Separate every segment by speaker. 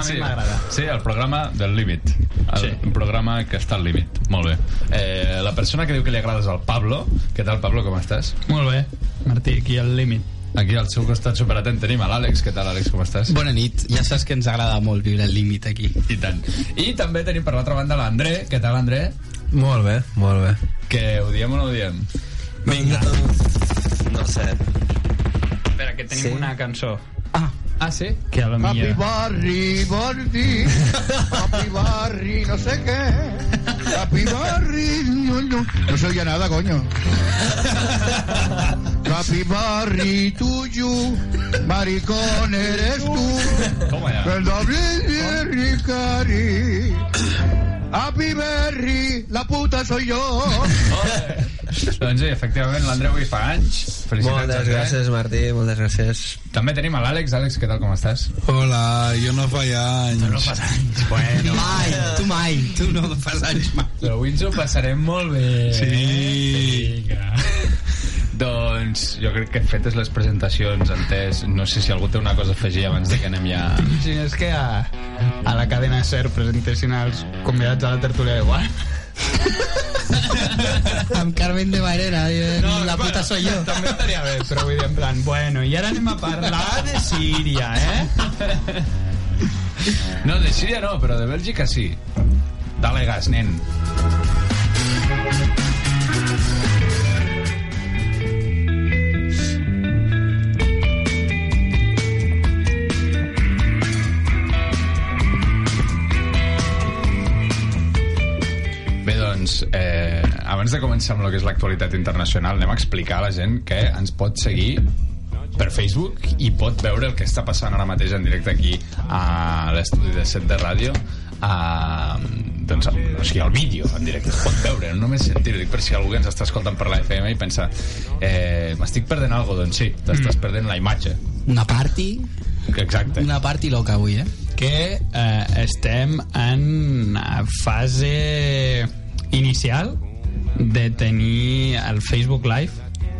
Speaker 1: A
Speaker 2: mi
Speaker 1: Sí,
Speaker 2: m'agrada.
Speaker 1: sí, el programa del límit. El,
Speaker 2: Sí.
Speaker 1: Un programa que està al límit. Molt bé. Eh, la persona que diu que li agrada és el Pablo. Què tal, Pablo, com estàs?
Speaker 2: Molt bé. Martí, aquí al límit.
Speaker 1: Aquí al seu costat superatent tenim a l'Àlex. Què tal, Àlex, com estàs?
Speaker 3: Bona nit, ja saps que ens agrada molt viure el límit aquí.
Speaker 1: I tant. I també tenim per l'altra banda l'André. Què tal, André?
Speaker 4: Molt bé, molt bé.
Speaker 1: Que ho diem o no ho diem?
Speaker 4: Vinga. No sé.
Speaker 2: Espera, que tenim
Speaker 4: Sí.
Speaker 2: una cançó.
Speaker 3: Ah,
Speaker 1: Ah, sí?
Speaker 2: Que a la
Speaker 5: Papi
Speaker 2: millor...
Speaker 5: Barri, Barri, Papi Barri, no sé qué. Papi Barri, no, no, no se oye nada, coño. Papi Barri, tuyo, maricón eres tú. Doble Ricari. Happy Berry, la puta soy yo.
Speaker 1: doncs sí, efectivament, l'André avui fa anys. Felicitats,
Speaker 4: Moltes
Speaker 1: André.
Speaker 4: gràcies, Martí, moltes gràcies.
Speaker 1: També tenim a l'Àlex. Àlex, què tal, com estàs?
Speaker 6: Hola, jo no feia anys.
Speaker 1: No fas anys. Bueno.
Speaker 3: mai, tu mai, tu no fas anys mai.
Speaker 1: Però avui ens ho passarem molt bé.
Speaker 6: Sí.
Speaker 1: Vinga. Doncs jo crec que fetes les presentacions, entès, no sé si algú té una cosa a afegir abans de que anem ja...
Speaker 2: Sí, és que a, a la cadena SER presentessin els convidats a la tertúlia igual.
Speaker 3: Amb Carmen de Marena, eh, la puta soy yo.
Speaker 2: També estaria bé, però vull dir en plan, bueno, i ara anem a parlar de Síria, eh?
Speaker 1: No, de Síria no, però de Bèlgica sí. Dale gas, nen. Doncs, eh, abans de començar amb el que és l'actualitat internacional, anem a explicar a la gent que ens pot seguir per Facebook i pot veure el que està passant ara mateix en directe aquí a l'estudi de set de ràdio. A, doncs, o sigui, el vídeo en directe, es pot veure, no només sentir dic per si algú que ens està escoltant per la FM i pensa eh, m'estic perdent alguna doncs sí, t'estàs perdent la imatge.
Speaker 3: Una party,
Speaker 1: exacte.
Speaker 3: Una party loca avui, eh?
Speaker 2: Que eh, estem en eh, fase inicial de tenir el Facebook Live,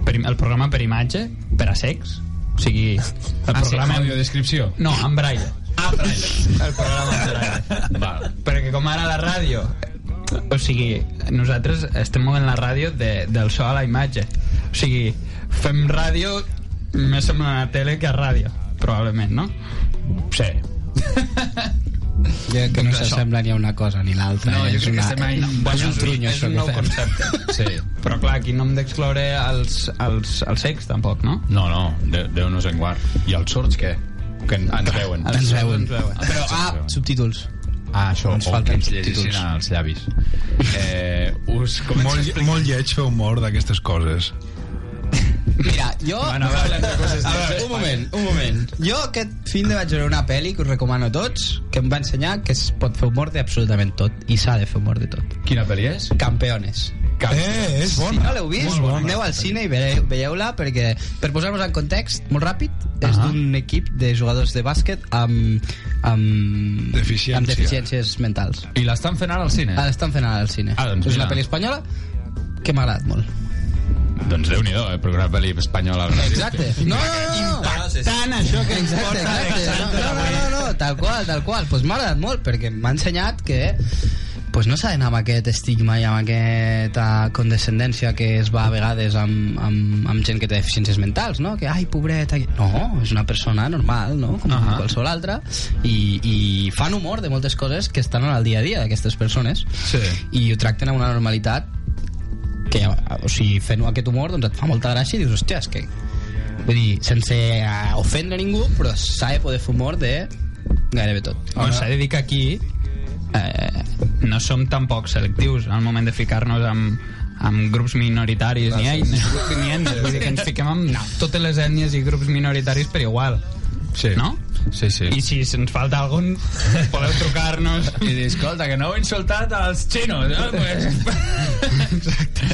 Speaker 2: per, el programa per imatge, per a secs. O sigui, el
Speaker 1: ah, sí,
Speaker 2: programa...
Speaker 1: audiodescripció
Speaker 2: No, en braille.
Speaker 1: ah, braille.
Speaker 2: El programa en braille.
Speaker 1: Val.
Speaker 2: Perquè com ara la ràdio o sigui, nosaltres estem movent la ràdio de, del so a la imatge o sigui, fem ràdio més semblant a tele que a ràdio probablement, no?
Speaker 1: sí
Speaker 3: Jo que no s'assembla ni a una cosa ni l'altra.
Speaker 1: No,
Speaker 3: eh?
Speaker 1: jo
Speaker 3: És
Speaker 1: crec que
Speaker 3: una,
Speaker 1: estem en-
Speaker 3: és
Speaker 2: Bueno,
Speaker 3: un trunyo,
Speaker 2: és un
Speaker 3: que
Speaker 2: nou
Speaker 3: fem.
Speaker 2: concepte
Speaker 1: sí
Speaker 2: però clar, aquí no hem d'excloure els, els, els secs tampoc, no?
Speaker 1: No, no, Déu, Déu nos en guard. I els sords, què? Que en- ens veuen.
Speaker 2: Els
Speaker 3: Ens veuen.
Speaker 2: ens veuen.
Speaker 3: Però, ah, subtítols.
Speaker 1: Ah, això,
Speaker 3: Ens falten
Speaker 1: que ens llegissin als llavis. Eh, us
Speaker 6: Molt, molt lleig fer humor d'aquestes coses.
Speaker 3: Mira, jo...
Speaker 1: Bueno, a veure, de coses
Speaker 3: a veure, un moment, un moment. Jo aquest fin de vaig veure una pel·li que us recomano a tots, que em va ensenyar que es pot fer humor d'absolutament tot, i s'ha de fer humor de tot.
Speaker 1: Quina pel·li és?
Speaker 3: Campeones.
Speaker 6: Eh, és
Speaker 3: Si
Speaker 6: bona.
Speaker 3: no l'heu vist,
Speaker 6: bona.
Speaker 3: aneu al cine i veieu- veieu-la perquè, per posar-vos en context, molt ràpid, és
Speaker 1: Ahà.
Speaker 3: d'un equip de jugadors de bàsquet amb, amb,
Speaker 6: Deficiència.
Speaker 3: amb deficiències mentals.
Speaker 1: I l'estan fent ara al cine?
Speaker 3: Ara estan fent ara al cine.
Speaker 1: Ah, doncs
Speaker 3: és una pel·li espanyola que m'ha agradat molt.
Speaker 1: Doncs déu-n'hi-do, eh, però una pel·li espanyola.
Speaker 3: Exacte. No, no, no, no.
Speaker 2: Tant això que ens
Speaker 3: Exacte,
Speaker 2: porta
Speaker 3: exacte. No, no, no, no, tal qual, tal qual. Pues m'ha agradat molt perquè m'ha ensenyat que pues no s'ha d'anar amb aquest estigma i amb aquesta condescendència que es va a vegades amb, amb, amb gent que té deficiències mentals, no? Que, ai, pobreta... No, és una persona normal, no? Com uh. -huh. qualsevol altra. I, I fan humor de moltes coses que estan en el dia a dia d'aquestes persones.
Speaker 1: Sí.
Speaker 3: I ho tracten amb una normalitat que, o sigui, fent aquest humor, doncs et fa molta gràcia i dius, hòstia, és que... Vull dir, sense eh, ofendre ningú, però s'ha de poder fer humor de gairebé tot.
Speaker 2: Bueno, s'ha de dir que aquí eh, no som tampoc selectius al moment de ficar-nos amb, amb grups minoritaris ni, ell, ni ètnies. Vull dir que ens fiquem amb totes les ètnies i grups minoritaris per igual.
Speaker 1: Sí.
Speaker 2: No?
Speaker 1: Sí, sí.
Speaker 2: I si se'ns falta algun, podeu trucar-nos.
Speaker 1: I dir, escolta, que no heu insultat als xinos. No? Pues... Exacte.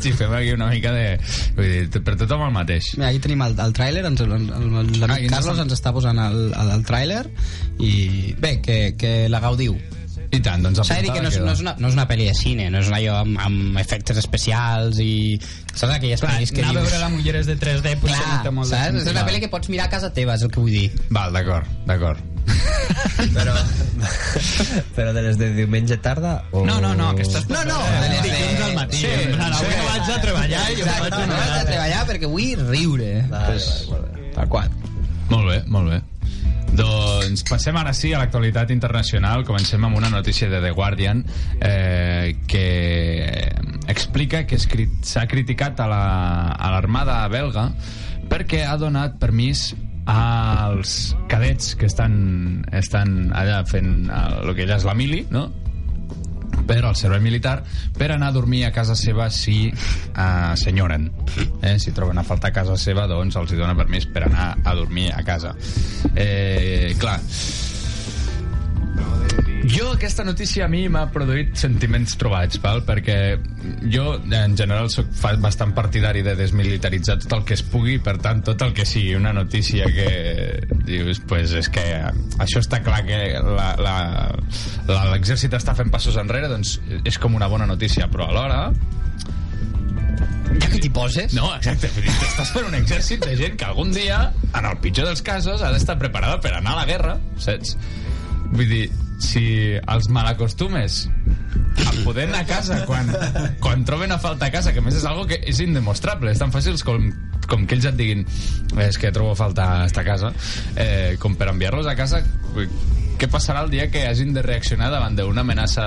Speaker 1: Sí, fem aquí una mica de... Vull dir, per tothom el mateix.
Speaker 3: Mira, aquí tenim el, el tràiler, ens- el- el- l'amic
Speaker 1: Ah,
Speaker 3: Carlos ens està posant el, el, el tràiler i bé, que, que la gaudiu.
Speaker 1: I tant, doncs
Speaker 3: S'ha de dir que no és, no, és una, no és una pel·li de cine, no és una allò amb, amb efectes especials i... Saps aquelles
Speaker 2: Clar,
Speaker 3: pel·lis que
Speaker 2: anar a veure la Mulleres de 3D potser
Speaker 3: Clar,
Speaker 2: no té molt de
Speaker 3: saps? És
Speaker 2: sentit.
Speaker 3: una pel·li que pots mirar a casa teva, és el que vull dir.
Speaker 1: Val, d'acord, d'acord.
Speaker 4: Però, però de les de diumenge tarda o...
Speaker 2: No, no, no, aquestes
Speaker 3: No, no,
Speaker 2: de
Speaker 3: de les
Speaker 2: dilluns
Speaker 3: de-
Speaker 2: al matí.
Speaker 3: Sí,
Speaker 2: en plan, avui
Speaker 3: sí.
Speaker 2: no vaig a treballar i jo
Speaker 3: Exacte,
Speaker 2: vaig
Speaker 3: no
Speaker 2: a
Speaker 3: has de treballar perquè vull riure.
Speaker 4: Vale,
Speaker 3: Pues,
Speaker 4: vale, vale.
Speaker 3: Tal qual.
Speaker 1: Molt bé, molt bé. Doncs passem ara sí a l'actualitat internacional. Comencem amb una notícia de The Guardian eh, que explica que s'ha criticat a la- a l'armada la, belga perquè ha donat permís als cadets que estan, estan allà fent el que ja és la mili, no? Però al servei militar per anar a dormir a casa seva si uh, s'enyoren eh? si troben a faltar a casa seva doncs els hi dona permís per anar a dormir a casa eh, clar jo aquesta notícia a mi m'ha produït sentiments trobats, val? perquè jo en general sóc bastant partidari de desmilitaritzar tot el que es pugui, per tant tot el que sigui una notícia que dius, pues és que això està clar que l'exèrcit està fent passos enrere, doncs és com una bona notícia, però alhora
Speaker 3: Ja que t'hi poses...
Speaker 1: no, exacte, estàs per un exèrcit de gent que algun dia, en el pitjor dels casos, ha d'estar preparada per anar a la guerra, saps? Vull dir, si els malacostumes a poder anar a casa quan, quan troben a falta a casa, que a més és algo que és indemostrable, és tan fàcil com, com que ells et diguin és que trobo a estar a casa, eh, com per enviar-los a casa, vull- què passarà el dia que hagin de reaccionar davant d'una amenaça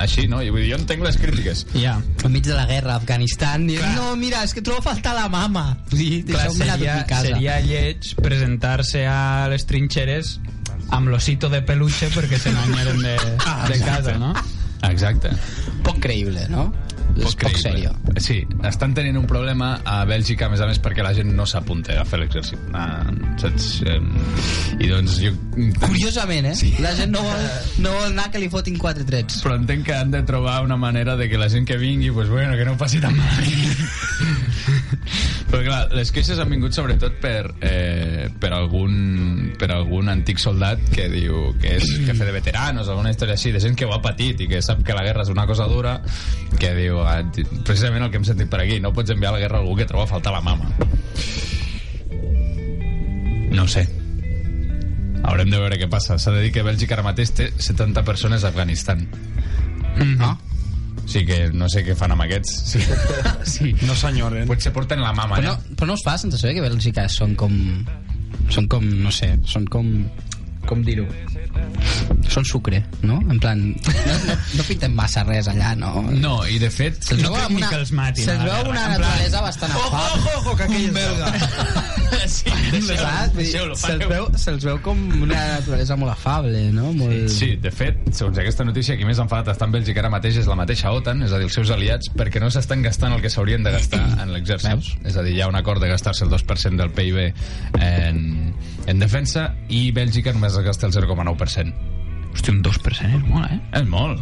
Speaker 1: així, no? I vull dir, jo entenc les crítiques,
Speaker 2: Ja.
Speaker 3: enmig de la guerra a Afganistan i
Speaker 2: Clar.
Speaker 3: no, mira, és que trobo a faltar la mama sí,
Speaker 2: Clar,
Speaker 3: deixeu-me anar a
Speaker 2: seria,
Speaker 3: casa
Speaker 2: seria lleig presentar-se a les trinxeres amb l'osito de peluche perquè se n'anyeren de,
Speaker 3: Ah,
Speaker 2: de casa, no?
Speaker 1: exacte
Speaker 3: poc creïble, no? és poc
Speaker 1: creïble.
Speaker 3: serio
Speaker 1: Sí, estan tenint un problema a Bèlgica, a més a més, perquè la gent no s'apunta a fer l'exèrcit. Ah, saps? Eh, I doncs jo...
Speaker 3: curiosament, eh? Sí. la gent no vol, no vol anar que li fotin quatre trets
Speaker 1: Però entenc que han de trobar una manera de que la gent que vingui, pues bueno, que no ho passi tan malament. Però clar, les queixes han vingut sobretot per, eh, per, algun, per algun antic soldat que diu que és jefe de veteranos, alguna història així, de gent que ho ha patit i que sap que la guerra és una cosa dura, que diu, ah, precisament el que hem sentit per aquí, no pots enviar a la guerra algú que troba a faltar la mama. No ho sé. Haurem de veure què passa. S'ha de dir que Bèlgica ara mateix té 70 persones a Afganistan.
Speaker 3: no?
Speaker 1: Sigui que no sé què fan amb aquests. Sí. sí.
Speaker 6: No s'enyoren.
Speaker 1: Potser porten la mama,
Speaker 3: però,
Speaker 1: ja.
Speaker 3: no, però no us fa la sensació que Bèlgica són com són com, no sé, són com com dir-ho són sucre, no? En plan, no, no, no pintem massa res allà, no?
Speaker 1: No, i de fet...
Speaker 3: Se'ls veu amb una,
Speaker 2: que els matin
Speaker 3: se'ls veu amb una
Speaker 2: en plan-
Speaker 3: naturalesa bastant afable.
Speaker 6: Ojo, ojo, que aquell és belga.
Speaker 1: sí, deixeu-lo,
Speaker 3: Se'ls veu, se'ls veu com una naturalesa molt afable, no? Molt...
Speaker 1: Sí, de fet, segons aquesta notícia, qui més enfadat està en Bèlgica ara mateix és la mateixa OTAN, és a dir, els seus aliats, perquè no s'estan gastant el que s'haurien de gastar en l'exèrcit. És a dir, hi ha un acord de gastar-se el 2% del PIB en, en defensa i Bèlgica només es gasta el 0,9%.
Speaker 2: Hòstia, un 2% és molt, eh?
Speaker 1: És molt.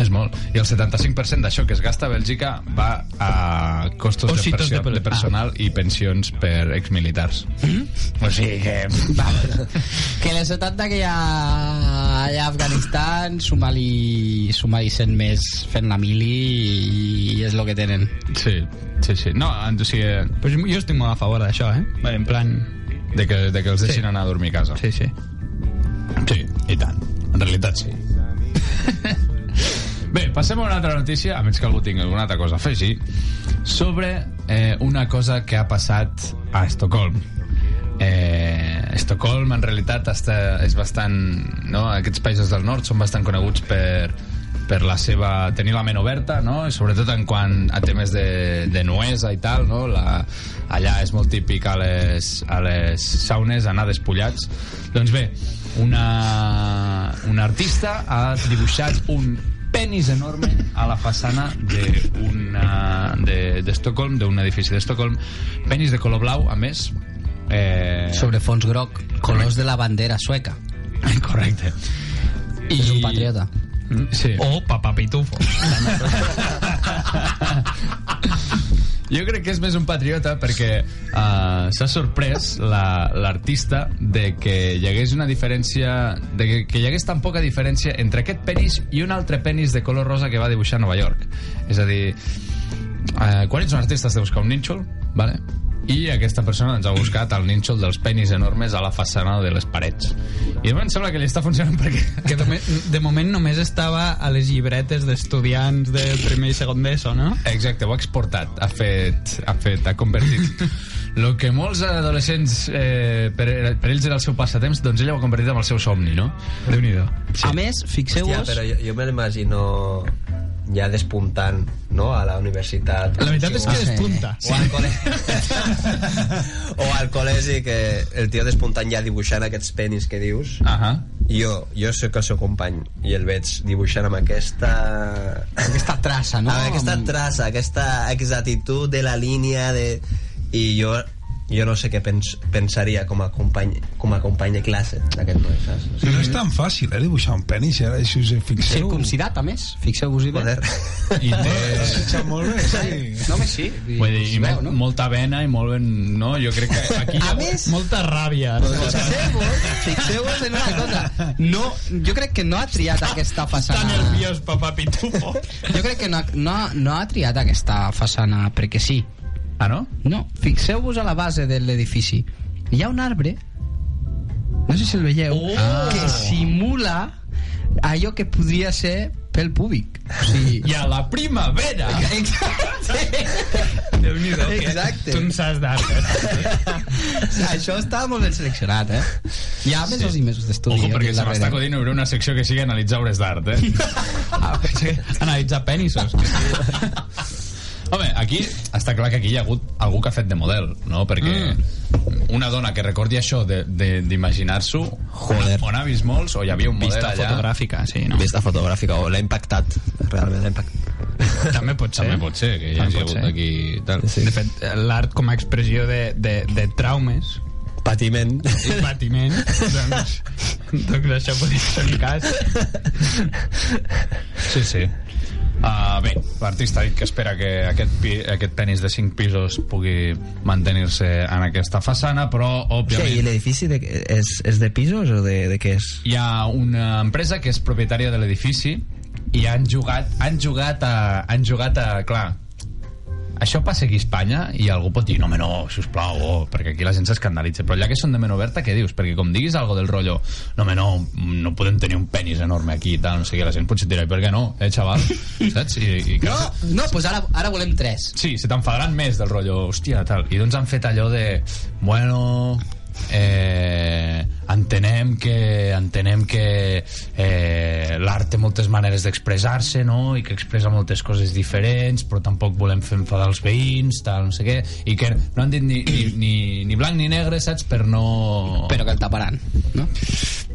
Speaker 1: És molt. I el 75% d'això que es gasta a Bèlgica va a costos de, perso
Speaker 2: de
Speaker 1: de personal i pensions per exmilitars. O sigui que...
Speaker 3: Que les 70 que hi ha allà a Afganistan suma-li suma 100 més fent la mili i és el que tenen.
Speaker 1: Sí, sí, sí. No, o sigui,
Speaker 2: Pues jo estic molt a favor d'això, eh? En plan...
Speaker 1: de que, de que els deixin
Speaker 2: Sí.
Speaker 1: anar a dormir a casa.
Speaker 2: Sí, sí.
Speaker 1: Sí, i tant. En realitat sí. Bé, passem a una altra notícia, a menys que algú tingui alguna altra cosa a afegir, sobre eh, una cosa que ha passat a Estocolm. Eh, Estocolm, en realitat, està, és bastant... No? Aquests països del nord són bastant coneguts per, per la seva... tenir la ment oberta, no? I sobretot en quant a temes de, de nuesa i tal, no? La, allà és molt típic a les, a les saunes anar despullats. Doncs bé, una, una artista ha dibuixat un penis enorme a la façana d'Estocolm, de, d'un edifici d'Estocolm, penis de color blau, a més. Eh,
Speaker 3: Sobre fons groc, colors de la bandera sueca.
Speaker 1: Correcte.
Speaker 3: I... És un patriota.
Speaker 1: Sí.
Speaker 2: O Papa Pitufo.
Speaker 1: Jo crec que és més un patriota perquè uh, s'ha sorprès la- l'artista de que hi hagués una diferència de que, que hi hagués tan poca diferència entre aquest penis i un altre penis de color rosa que va dibuixar a Nova York és a dir uh, quan ets un artista has de buscar un nínxol vale? I aquesta persona ens ha buscat el nínxol dels penis enormes a la façana de les parets i de moment sembla que li està funcionant perquè
Speaker 2: Que de, de moment només estava a les llibretes d'estudiants de primer i segon d'ESO, no?
Speaker 1: Exacte, ho ha exportat, ha fet, ha fet, ha convertit. Lo que molts adolescents, eh, per, per ells era el seu passatemps, doncs ella ho ha convertit en el seu somni, no? déu nhi
Speaker 3: Sí. A més,
Speaker 4: Hòstia,
Speaker 3: fixeu-vos...
Speaker 4: però jo, jo me l'imagino ja despuntant no? a la universitat
Speaker 2: La veritat és que
Speaker 3: Sí.
Speaker 2: despunta.
Speaker 4: o al, col·legi o al col·legi que el tio despuntant ja dibuixant aquests penis que dius
Speaker 1: Ahà.
Speaker 4: jo, jo sóc el seu company i el veig dibuixant amb aquesta
Speaker 3: Aquesta traça, no?
Speaker 4: amb aquesta traça, aquesta exactitud de la línia de... i jo jo no sé què pens, pensaria com a company, com a company de classe d'aquest noi, saps?
Speaker 6: Si no és tan fàcil, eh, dibuixar un penis, eh? Si us hi fixeu...
Speaker 3: Circumcidat, a més. Fixeu-vos-hi bé.
Speaker 4: Joder.
Speaker 1: I té...
Speaker 6: Fixat molt bé, sí.
Speaker 3: No, home, sí.
Speaker 1: Vull dir, i
Speaker 3: veu,
Speaker 1: mol, molta vena i molt ben... No, jo crec que aquí...
Speaker 3: A més,
Speaker 2: Molta ràbia.
Speaker 3: fixeu-vos fixeu en una cosa. No, jo crec que no ha triat aquesta
Speaker 2: Està
Speaker 3: façana...
Speaker 2: nerviós, papà Pitufo.
Speaker 3: Jo crec que no, no, no ha triat aquesta façana perquè sí.
Speaker 1: Ah, no?
Speaker 3: No, fixeu-vos a la base de l'edifici. Hi ha un arbre, no sé si el veieu,
Speaker 2: Oh!
Speaker 3: que simula allò que podria ser pel públic. O sigui,
Speaker 1: I a la primavera!
Speaker 3: Exacte.
Speaker 2: Déu-n'hi-do. que
Speaker 3: Exacte.
Speaker 2: Tu en saps d'art, eh?
Speaker 3: Això està molt ben seleccionat, eh? Hi ha mesos i mesos d'estudi.
Speaker 1: Ojo,
Speaker 3: eh,
Speaker 1: perquè se m'està acudint obrir una secció que sigui analitzar obres d'art, eh?
Speaker 2: Analitzar penisos.
Speaker 1: Home, aquí està clar que aquí hi ha hagut algú que ha fet de model, no? Perquè mm. una dona que recordi això de- de- d'imaginar-s'ho,
Speaker 4: Joder.
Speaker 1: on ha vist molts, o hi havia un model
Speaker 2: Vista
Speaker 1: allà...
Speaker 2: fotogràfica, sí, no?
Speaker 4: Vista fotogràfica, o l'ha impactat, realment l'ha impactat.
Speaker 2: També pot ser.
Speaker 1: També pot ser que hi hagi hagut
Speaker 2: ser.
Speaker 1: aquí... Tal.
Speaker 4: Sí.
Speaker 2: De fet, l'art com a expressió de, de, de traumes
Speaker 4: Patiment.
Speaker 2: i patiment, doncs, doncs això podria ser un cas.
Speaker 1: Sí, sí. Uh, bé, l'artista ha dit que espera que aquest, pi, aquest penis de 5 pisos pugui mantenir-se en aquesta façana, però,
Speaker 4: Què, i
Speaker 1: òbviament,
Speaker 4: l'edifici és, és de pisos o de, de què és?
Speaker 1: hi ha una empresa que és propietària de l'edifici i han jugat, han jugat a, han jugat a, clar, això passa aquí a Espanya i algú pot dir, no, no, sisplau, oh, perquè aquí la gent s'escandalitza, però allà que són de ment oberta, què dius? Perquè com diguis algo del rotllo, no, no, no podem tenir un penis enorme aquí i tal, no sé què, la gent potser dirà, "I per què no, eh, xaval? Saps? I, i
Speaker 3: No, no, doncs ara, ara volem tres.
Speaker 1: Sí, se t'enfadaran més del rotllo, hòstia, tal. I doncs han fet allò de, bueno, eh, entenem que entenem que eh, l'art té moltes maneres d'expressar-se no? i que expressa moltes coses diferents però tampoc volem fer enfadar els veïns tal, no sé què, i que no han dit ni, ni, ni, ni blanc ni negre, saps? per no...
Speaker 3: Però que el taparan, no?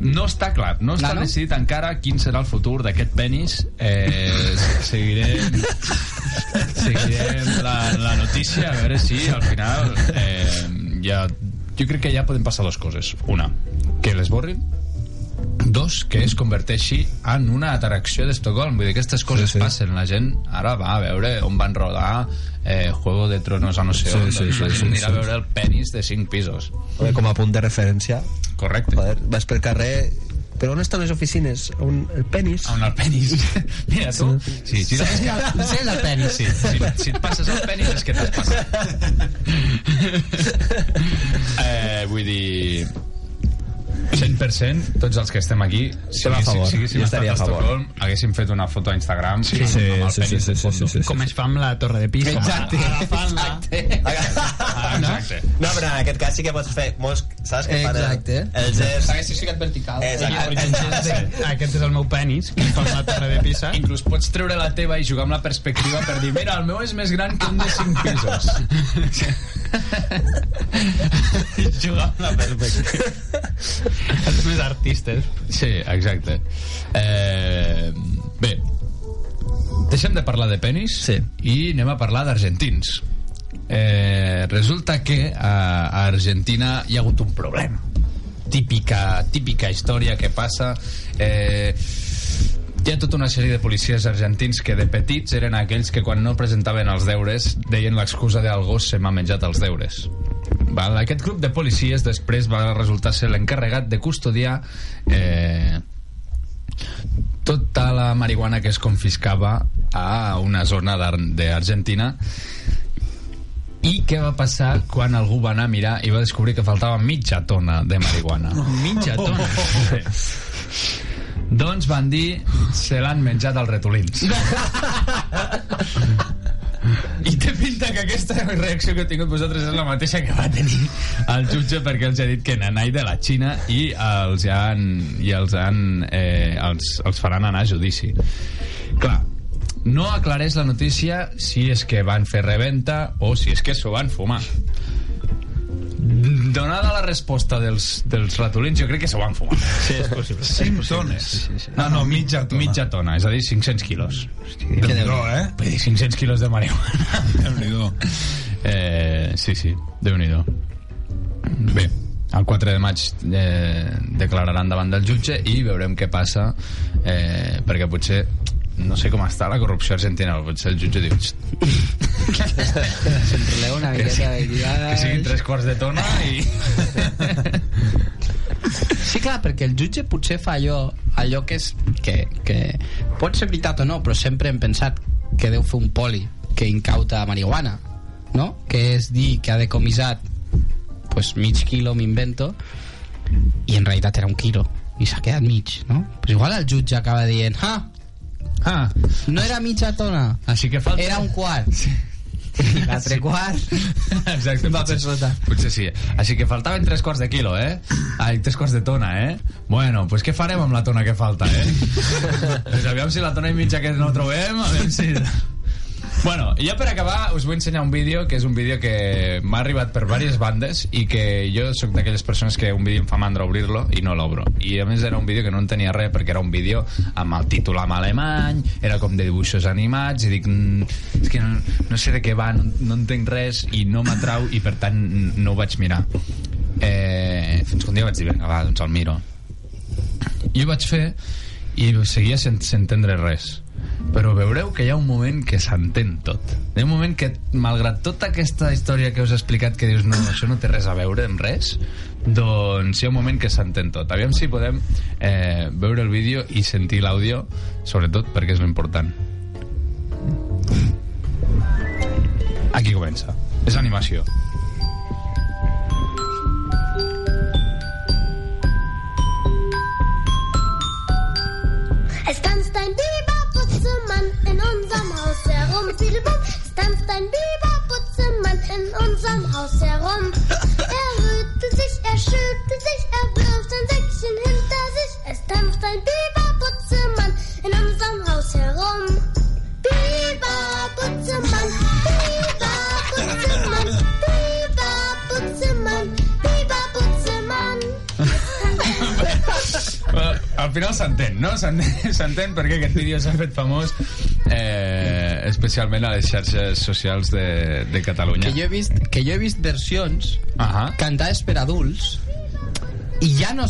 Speaker 1: No està clar, no està
Speaker 3: Clar, no?
Speaker 1: decidit encara quin serà el futur d'aquest penis. Eh, seguirem, seguirem la, la notícia a veure si al final eh, ja, jo crec que ja poden passar dues coses. Una, que l'esborrin dos, que es converteixi en una atracció d'Estocolm. Vull dir, aquestes coses sí, sí. passen, la gent ara va a veure on van rodar eh, Juego de Tronos a no sé
Speaker 4: Sí,
Speaker 1: on.
Speaker 4: sí,
Speaker 1: doncs
Speaker 4: sí,
Speaker 1: la gent
Speaker 4: sí,
Speaker 1: anirà
Speaker 4: sí.
Speaker 1: a veure el penis de 5 pisos.
Speaker 4: Com a punt de referència,
Speaker 1: correcte.
Speaker 4: Vas pel carrer... Però on estan les oficines? On, el penis?
Speaker 1: on el penis mira tu sí, sí, sí,
Speaker 3: Sí, el, sí, el penis.
Speaker 1: Sí, si, si et passes el penis és que t'has passat. eh, vull dir... 100% tots els que estem aquí si,
Speaker 4: a favor,
Speaker 1: si, si, si
Speaker 4: estaria a favor.
Speaker 1: Estocolm haguéssim fet una foto a Instagram sí,
Speaker 4: sí,
Speaker 1: amb el
Speaker 4: sí,
Speaker 1: penis
Speaker 4: sí, sí,
Speaker 1: fondo.
Speaker 4: sí, sí.
Speaker 2: Com es fa amb la torre de Pisa.
Speaker 3: Exacte.
Speaker 2: Agafant-la.
Speaker 1: Exacte.
Speaker 4: No, però en aquest cas sí que pots fer molts... Saps que fan el,
Speaker 3: Exacte.
Speaker 4: el gest...
Speaker 3: S'hagués ficat vertical.
Speaker 4: Exacte.
Speaker 2: El gest de, aquest és el meu penis, que fa la torre de Pisa.
Speaker 1: Inclús pots treure la teva i jugar amb la perspectiva per dir, mira, el meu és més gran que un de 5 pisos.
Speaker 2: Jugar amb la perspectiva. Els més artistes.
Speaker 1: Sí, exacte. Eh, bé, deixem de parlar de penis
Speaker 4: Sí.
Speaker 1: i anem a parlar d'argentins. Eh, resulta que a, a Argentina hi ha hagut un problema. Típica, típica història que passa... Eh, Hi ha tota una sèrie de policies argentins que de petits eren aquells que quan no presentaven els deures deien l'excusa de el gos se m'ha menjat els deures. Val? Aquest grup de policies després va resultar ser l'encarregat de custodiar eh, tota la marihuana que es confiscava a una zona d'Ar- d'Argentina i què va passar quan algú va anar a mirar i va descobrir que faltava mitja tona de marihuana?
Speaker 2: Mitja tona.
Speaker 1: doncs van dir se l'han menjat els retolins i té pinta que aquesta reacció que heu tingut vosaltres és la mateixa que va tenir el jutge perquè els ha dit que nanai de la Xina i els han, i els, han eh, els, els faran anar a judici. Clar no aclareix la notícia si és que van fer reventa o si és que s'ho van fumar donada la resposta dels, dels ratolins jo crec que s'ho van fumar
Speaker 2: Sí, és possible.
Speaker 6: 5 tones. No, no, mitja tona.
Speaker 1: mitja tona, és a dir, 500 quilos
Speaker 6: Déu-n'hi-do, eh?
Speaker 1: Vull dir, 500 quilos de marihuana.
Speaker 6: Déu-n'hi-do.
Speaker 1: Eh, sí, sí, déu nhi Bé, el 4 de maig eh, declararan davant del jutge i veurem què passa, eh, perquè potser no sé com està la corrupció argentina, potser el jutge diu "Xt,
Speaker 3: Sempre leu una miqueta...
Speaker 1: que siguin tres quarts de tona i...
Speaker 3: Sí, clar, perquè el jutge potser fa allò, allò que és... Que, que pot ser veritat o no, però sempre hem pensat que deu fer un poli que incauta marihuana, no? Que és dir que ha decomissat pues, mig quilo, m'invento, i en realitat era un quilo, i s'ha quedat mig, no? Pues igual el jutge acaba dient, ah,
Speaker 1: Ah,
Speaker 3: no era mitja tona,
Speaker 1: així que falta...
Speaker 3: era un quart. I l'altre quart
Speaker 1: Exacte,
Speaker 3: va per
Speaker 1: potser,
Speaker 3: sota.
Speaker 1: potser sí. Així que faltaven tres quarts de quilo, eh? Ai, tres quarts de tona, eh? Bueno, pues què farem amb la tona que falta, eh? pues aviam si la tona i mitja que no trobem, aviam si... Bueno, ja per acabar us vull ensenyar un vídeo que és un vídeo que m'ha arribat per diverses bandes i que jo sóc d'aquelles persones que un vídeo em fa mandra obrir-lo i no l'obro. I a més era un vídeo que no en tenia res perquè era un vídeo amb el títol en alemany era com de dibuixos animats i dic, mm, és que no, no sé de què va no, no entenc res i no m'atrau i per tant no ho vaig mirar. Eh, fins que un dia vaig dir, vinga va, doncs el miro. I ho vaig fer i seguia sense entendre res però veureu que hi ha un moment que s'entén tot. Hi ha un moment que malgrat tota aquesta història que us he explicat que dius no, això no té res a veure amb res doncs hi ha un moment que s'entén tot. Aviam si podem eh, veure el vídeo i sentir l'àudio sobretot perquè és l'important. Aquí comença. És animació.
Speaker 7: Es tanzt ein Biberputzemann in unserem Fidelbum, es tanzt ein Biberputzemann in unserem Haus herum. Er rührte sich, er schüttelte sich, er wirft ein Säckchen hinter sich. Es tanzt ein Biberputzemann in unserem Haus herum. Biberputzemann, Biberputzemann, Biberputzemann, Biberputzemann.
Speaker 1: Well, al final s'entén, no? S'entén s'entén perquè aquest vídeo s'ha fet famós eh, especialment a les xarxes socials de, de Catalunya.
Speaker 3: que jo he vist, que jo he vist versions
Speaker 1: Ahà.
Speaker 3: cantades per adults i ja no,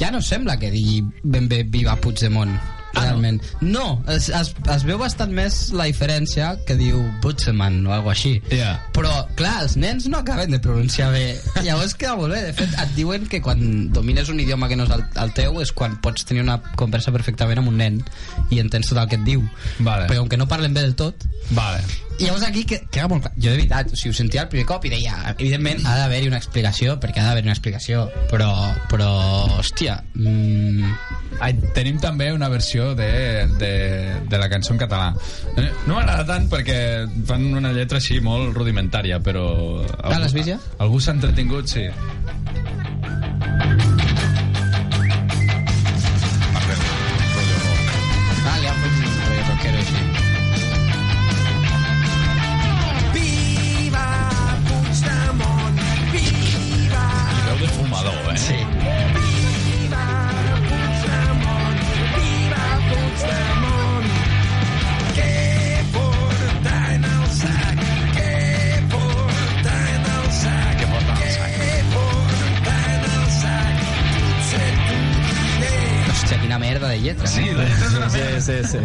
Speaker 3: ja no sembla que digui ben bé Viva Puigdemont realment. no, es, es, es veu bastant més la diferència que diu Puigdemont o alguna així.
Speaker 1: Ja.
Speaker 3: Però, clar, els nens no acaben de pronunciar bé. Llavors queda molt bé. De fet, et diuen que quan domines un idioma que no és el, el teu és quan pots tenir una conversa perfectament amb un nen i entens tot el que et diu.
Speaker 1: Vale.
Speaker 3: Però com que no parlen bé del tot,
Speaker 1: Vale.
Speaker 3: Llavors aquí que- queda molt clar. Jo de veritat, o sigui, ho sentia el primer cop i deia, evidentment ha d'haver-hi una explicació, perquè ha d'haver una explicació, però, però hòstia, mm,
Speaker 1: Ai, tenim també una versió de, de, de la cançó en català. Eh, No m'agrada tant perquè fan una lletra així molt rudimentària, però...
Speaker 3: Ah, l'has vist ja?
Speaker 1: Algú s'ha entretingut, sí.
Speaker 3: Sí,
Speaker 4: sí, sí.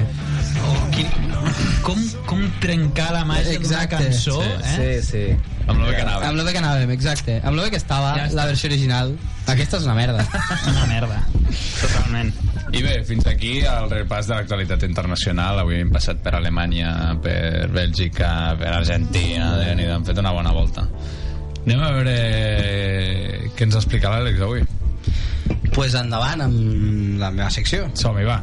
Speaker 2: Oh, quin... com, com trencar la màgia d'una cançó,
Speaker 1: Sí,
Speaker 2: eh?
Speaker 4: Sí, sí.
Speaker 1: Amb lo bé que anava.
Speaker 3: Amb lo bé que anàvem, exacte. Amb lo bé que estava
Speaker 2: Ja està.
Speaker 3: la versió original. Aquesta és una merda.
Speaker 2: Una merda. Totalment.
Speaker 1: I bé, fins aquí el repàs de l'actualitat internacional. Avui hem passat per Alemanya, per Bèlgica, per Argentina, déu nhi hem fet una bona volta. Anem a veure què ens explica l'Àlex avui.
Speaker 3: Pues endavant amb la meva secció.
Speaker 1: Som-hi, va.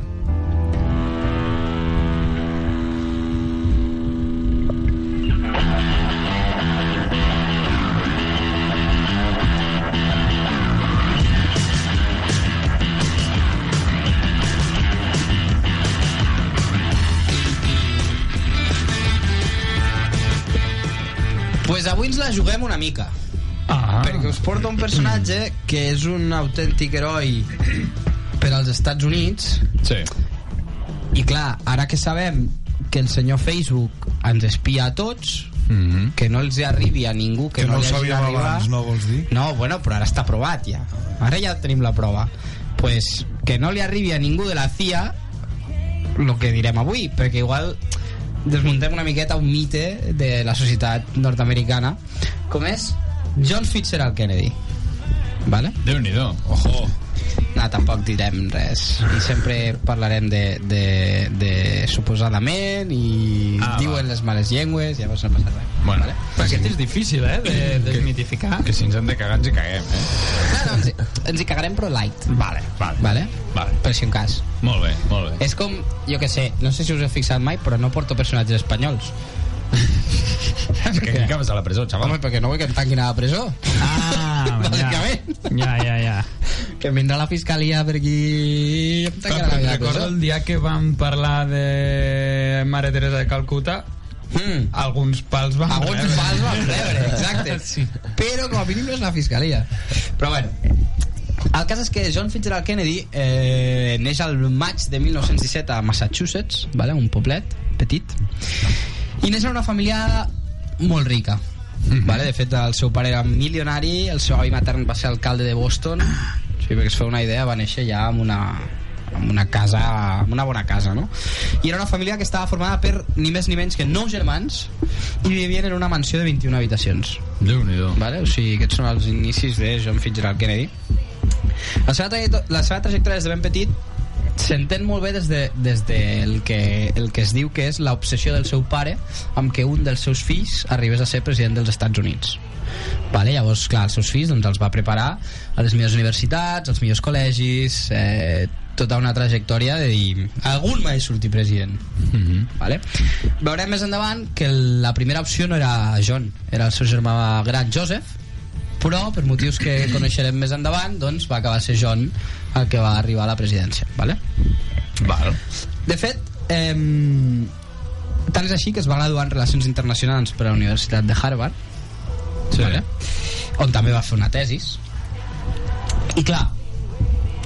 Speaker 3: pues avui ens la juguem una mica.
Speaker 1: Ah.
Speaker 3: Perquè us porta un personatge que és un autèntic heroi per als Estats Units
Speaker 1: Sí.
Speaker 3: i clar, ara que sabem que el senyor Facebook ens espia a tots
Speaker 1: Mm -hmm.
Speaker 3: que no els hi arribi a ningú que,
Speaker 6: Que no ho
Speaker 3: li hagi d'arribar.
Speaker 6: abans, no vols dir?
Speaker 3: No, bueno, però ara està provat ja. Ara ja tenim la prova. Pues que no li arribi a ningú de la CIA el que direm avui, perquè igual desmuntem una miqueta un mite de la societat nord-americana, com és John Fitzgerald Kennedy. Vale?
Speaker 1: Déu-n'hi-do. Ojo.
Speaker 3: No, tampoc direm res. I sempre parlarem de, de, de suposadament i
Speaker 1: Ah,
Speaker 3: ah, diuen
Speaker 1: va.
Speaker 3: les males llengües, llavors no passa res.
Speaker 1: Bueno,
Speaker 3: Vale?
Speaker 2: Aquest és difícil, eh, de desmitificar.
Speaker 1: que si ens hem de cagar ens hi caguem, eh?
Speaker 3: No, no, ens, hi- ens hi cagarem però light.
Speaker 1: Vale, vale.
Speaker 3: Vale?
Speaker 1: Vale.
Speaker 3: Per si un cas.
Speaker 1: Molt bé, molt bé.
Speaker 3: És com, jo que sé, no sé si us heu fixat mai, però no porto personatges espanyols.
Speaker 1: Que, que vas a la presó, xaval.
Speaker 3: Home, perquè no vull que em tanquin a la presó.
Speaker 2: Ah, ja.
Speaker 3: Bàsicament.
Speaker 2: Ja, ja, ja.
Speaker 3: Que em vindrà la fiscalia per aquí em a la
Speaker 2: Recordo
Speaker 3: presó.
Speaker 2: el dia que vam parlar de Mare Teresa de Calcuta,
Speaker 3: Mm.
Speaker 2: alguns pals van
Speaker 3: Alguns
Speaker 2: rebre.
Speaker 3: pals van rebre, exacte.
Speaker 2: Sí.
Speaker 3: Però com a mínim no és la fiscalia. Però bueno, el cas és que John Fitzgerald Kennedy eh, neix al maig de 1917 a Massachusetts, vale? un poblet petit, i neix en una família molt rica. Vale? De fet, el seu pare era milionari, el seu avi matern va ser alcalde de Boston, sí, perquè es fa una idea, va néixer ja amb una, amb una casa, amb una bona casa, no? I era una família que estava formada per ni més ni menys que nou germans i vivien en una mansió de 21 habitacions.
Speaker 1: Déu-n'hi-do.
Speaker 3: Vale? O sigui, aquests són els inicis de John Fitzgerald Kennedy. La seva, la seva trajectòria des de ben petit s'entén molt bé des de, des de el, que, el que es diu que és l'obsessió del seu pare amb que un dels seus fills arribés a ser president dels Estats Units. Vale? Llavors, clar, els seus fills doncs, els va preparar a les millors universitats, als millors col·legis, eh, tota una trajectòria de dir algun mai sortir president. Vale? Veurem més endavant que la primera opció no era John, era el seu germà gran Joseph, però per motius que coneixerem més endavant doncs va acabar ser John el que va arribar a la presidència. Vale?
Speaker 1: Val.
Speaker 3: De fet, eh, tant és així que es va graduar en Relacions Internacionals per a la Universitat de Harvard,
Speaker 1: Sí.
Speaker 3: vale? on també va fer una tesis. I clar,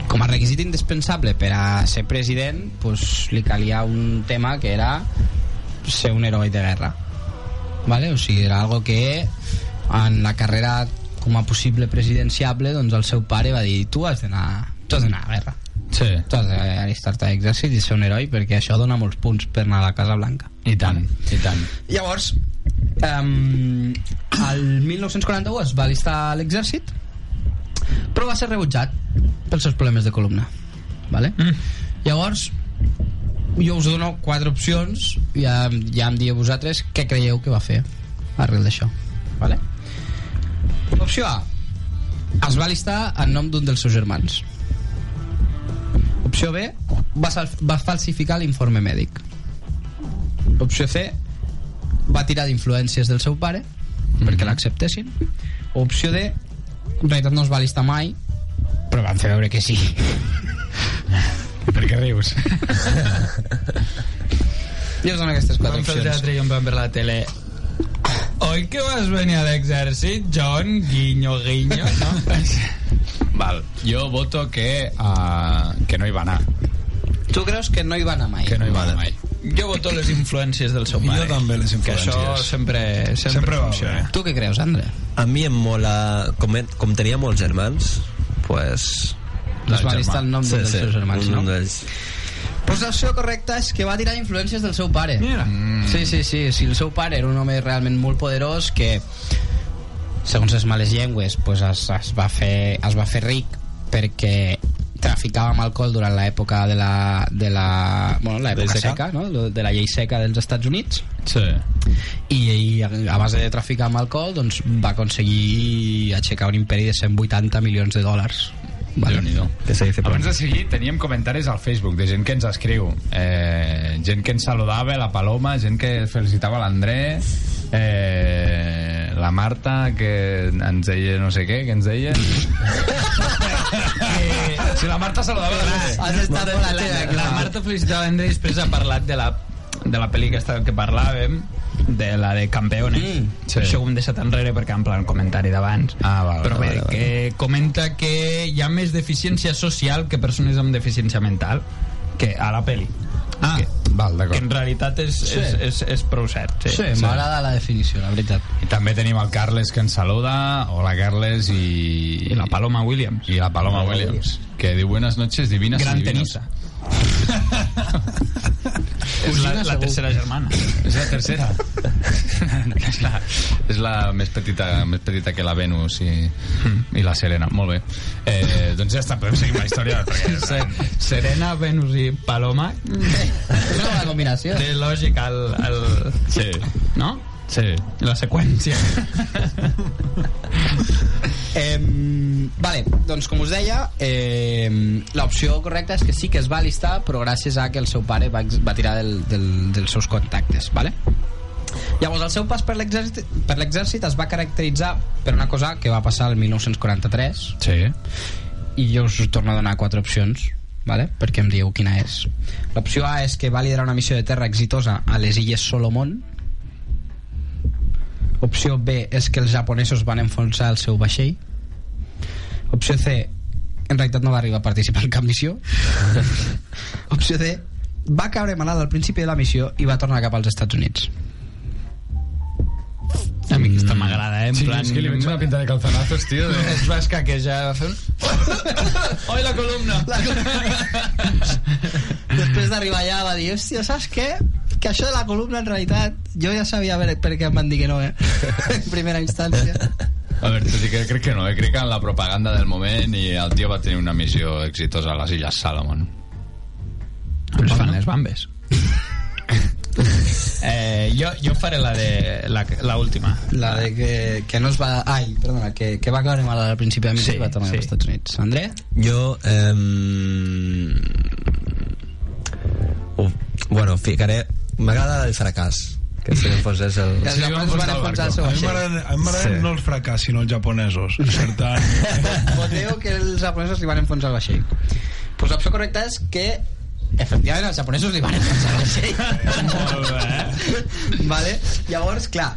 Speaker 3: com a requisit indispensable per a ser president, pues, li calia un tema que era ser un heroi de guerra. Vale? O sigui, era algo que en la carrera com a possible presidenciable, doncs el seu pare va dir tu has d'anar tu has d'anar a la guerra
Speaker 1: Sí.
Speaker 3: tu has d'alistar-te a l'exèrcit i ser un heroi perquè això dona molts punts per anar a la Casa Blanca
Speaker 1: I tant, i tant.
Speaker 3: Llavors, um, el 1941 es va alistar a l'exèrcit, però va ser rebutjat pels seus problemes de columna. Vale? Mm. Llavors, jo us dono quatre opcions i ja, ja em dieu vosaltres què creieu que va fer arrel d'això. Vale? Opció A. Es va alistar en nom d'un dels seus germans. Opció B. Va, va falsificar l'informe mèdic. Opció C va tirar d'influències del seu pare perquè l'acceptessin opció D en realitat no es va alistar mai però van fer veure que sí
Speaker 1: Per què rius?
Speaker 3: jo dono aquestes quatre
Speaker 2: Vam fer el
Speaker 3: opcions
Speaker 2: teatre i em van per la tele Oi que vas venir a l'exèrcit, John? Guinyo, guinyo, no?
Speaker 1: Val. Jo voto que, uh, que no hi va anar.
Speaker 3: tu creus que no hi va anar mai
Speaker 1: Que no hi va anar mai.
Speaker 2: Jo voto les influències del seu
Speaker 6: Jo
Speaker 2: pare.
Speaker 6: també, les
Speaker 2: Que això
Speaker 6: influències.
Speaker 2: sempre, sempre,
Speaker 6: Sempre va
Speaker 2: funciona.
Speaker 6: bé.
Speaker 3: tu què creus, Andre?
Speaker 4: A mi em mola... Com, com tenia molts germans, pues...
Speaker 3: es va alistar el nom d'un dels seus germans no?
Speaker 4: d'ells.
Speaker 3: Pues l'opció correcta és que va tirar influències del seu pare.
Speaker 2: Mira.
Speaker 3: Mm. Sí, sí, sí. Si el seu pare era un home realment molt poderós que, segons les males llengües, pues es, es, va fer, es va fer ric perquè traficava amb alcohol durant l'època de la, de la, bueno, l'època
Speaker 4: Llei seca.
Speaker 3: seca, no? de la llei seca dels Estats Units
Speaker 1: Sí.
Speaker 3: i, i a base de traficar amb alcohol doncs, va aconseguir aixecar un imperi de 180 milions de dòlars vale.
Speaker 4: Que se dice
Speaker 1: Abans de seguir, teníem comentaris al Facebook de gent que ens escriu. Eh, gent que ens saludava, la Paloma, gent que felicitava l'André, eh, la Marta, que ens deia no sé què, que ens deia... eh, si la Marta saludava l'André.
Speaker 3: Has estat
Speaker 2: la, la, la Marta felicitava i després ha parlat de la, de la pel·li aquesta que parlàvem de la de Campeones
Speaker 3: Mm,
Speaker 1: sí.
Speaker 2: això ho hem deixat enrere perquè en plan comentari d'abans
Speaker 1: Ah, val,
Speaker 2: però bé,
Speaker 1: vale, vale.
Speaker 2: que comenta que hi ha més deficiència social que persones amb deficiència mental que a la pel·li
Speaker 1: Ah,
Speaker 2: que,
Speaker 1: val,
Speaker 2: que
Speaker 1: d'acord.
Speaker 2: en realitat és,
Speaker 3: Sí.
Speaker 2: és, és, és prou cert sí.
Speaker 3: Sí, m'agrada la definició, la veritat.
Speaker 1: I també tenim el Carles que ens saluda. Hola, Carles, i...
Speaker 2: i la Paloma Williams
Speaker 1: I la Paloma Williams, que diu buenas noches, divinas
Speaker 2: gran
Speaker 1: y divinos.
Speaker 2: tenista és la, la tercera germana
Speaker 1: És la tercera. és, la, és la més petita, més petita que la Venus i, i la Serena. Molt bé. Eh, doncs ja està, podem seguir amb la història. Perquè,
Speaker 2: Se- Serena, Venus i Paloma
Speaker 3: És una bona combinació.
Speaker 2: té lògica el, el,
Speaker 1: sí,
Speaker 2: no?
Speaker 1: Sí.
Speaker 2: la seqüència
Speaker 3: Eh, vale, doncs com us deia, eh, l'opció correcta és que sí que es va alistar, però gràcies a que el seu pare va, va tirar del, del, dels seus contactes, vale? Llavors, el seu pas per l'exèrcit per l'exèrcit es va caracteritzar per una cosa que va passar el 1943
Speaker 1: Sí.
Speaker 3: i jo us torno a donar quatre opcions vale? perquè em dieu quina és l'opció A és que va liderar una missió de terra exitosa a les illes Solomon opció B és que els japonesos van enfonsar el seu vaixell opció C en realitat no va arribar a participar en cap missió opció D va caure malalt al principi de la missió i va tornar cap als Estats Units
Speaker 2: a mi aquesta m'agrada eh? en
Speaker 1: Sí,
Speaker 2: plan
Speaker 1: és que li veig una pinta de calzonazos, tio. De...
Speaker 2: es va escaquejar va fer un... oi la columna
Speaker 3: després d'arribar allà va dir hòstia, saps què? Que això de la columna en realitat jo ja sabia per, per què em van dir que no eh? en primera instància
Speaker 1: A veure, tot i que crec que no, eh? crec que en la propaganda del moment i el tio va tenir una missió exitosa a les Illes Salomon.
Speaker 2: ens fan les bambes eh, jo, jo faré la de la, la última
Speaker 3: la de que, que no es va ai, perdona, que, que va caure mal al principi de la missió
Speaker 2: Sí,
Speaker 3: i va tornar
Speaker 2: sí.
Speaker 3: als Estats Units André?
Speaker 4: Jo... Eh, uh, bueno, ficaré... M'agrada el fracàs. Que si no posés el...
Speaker 3: els japonesos van enfonsar el seu
Speaker 6: A mi
Speaker 3: vaixell
Speaker 6: m'agraden a mi m'agraden
Speaker 4: Sí.
Speaker 6: no els fracàs, sinó els japonesos. Certa...
Speaker 3: voteu que els japonesos li van enfonsar el vaixell pues l'opció correcta és que efectivament els japonesos li van enfonsar el vaixell
Speaker 2: molt bé
Speaker 3: vale? llavors, clar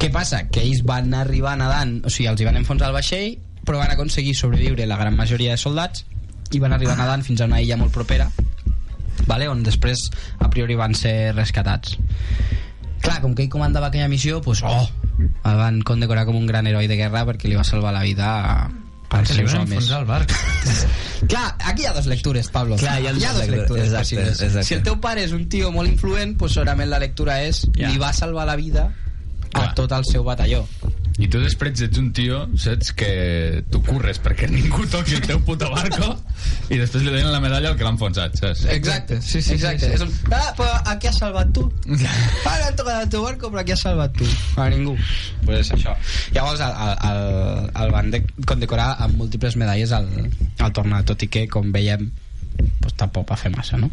Speaker 3: què passa? que ells van arribar nadant o sigui, els hi van enfonsar el vaixell però van aconseguir sobreviure la gran majoria de soldats i van arribar nadant fins a una illa molt propera vale? on després a priori van ser rescatats clar, com que ell comandava aquella missió pues, oh, el van condecorar com un gran heroi de guerra perquè li va salvar la vida a,
Speaker 2: li
Speaker 3: seus homes
Speaker 2: el barc
Speaker 3: Clar, aquí hi ha dos lectures, Pablo.
Speaker 4: Clar, hi ha
Speaker 3: hi ha
Speaker 4: dues
Speaker 3: dos
Speaker 4: lectures, exacte,
Speaker 3: possibles.
Speaker 4: exacte.
Speaker 3: Si el teu pare és un tio molt influent, pues segurament la lectura és
Speaker 2: Ja.
Speaker 3: li va salvar la vida a
Speaker 1: Clar.
Speaker 3: tot el seu batalló.
Speaker 1: I tu després ets un tio, saps, que tu curres perquè ningú toqui el teu puto barco i després li donen la medalla al que l'ha enfonsat, saps?
Speaker 3: Exacte, sí, sí, Exacte.
Speaker 2: sí, sí.
Speaker 3: És un... Ah, però a qui has salvat tu? Ara han tocat el teu barco, però a qui has salvat tu? A ningú. Pues és això. Llavors el, el, el, el van de, condecorar amb múltiples medalles al, al tornar, tot i que, com veiem, pues, tampoc va fer massa, no?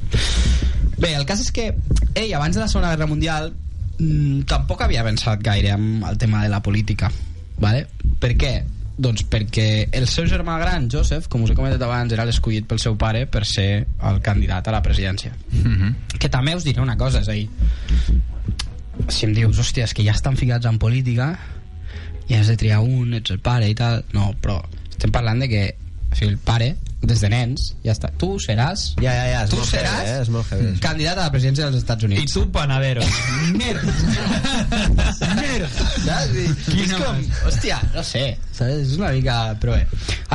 Speaker 3: Bé, el cas és que ell, abans de la Segona Guerra Mundial, mm, tampoc havia pensat gaire en el tema de la política, vale? Per què? Doncs perquè el seu germà gran, Joseph, com us he comentat abans, era l'escollit pel seu pare per ser el candidat a la presidència.
Speaker 1: Mm -hmm.
Speaker 3: Que també us diré una cosa, és a dir, si em dius, hòstia, és que ja estan ficats en política i has de triar un, ets el pare i tal... No, però estem parlant de que o sigui, el pare des de nens, ja està. Tu seràs...
Speaker 4: Ja, ja, ja, és
Speaker 3: tu
Speaker 4: molt heavy,
Speaker 3: seràs
Speaker 4: eh? És molt heavy.
Speaker 3: candidat a la presidència dels Estats
Speaker 2: I
Speaker 3: Units.
Speaker 2: tu, panadero.
Speaker 3: Saps? I- És com, hòstia, no sé, saps? És una mica... Però bé.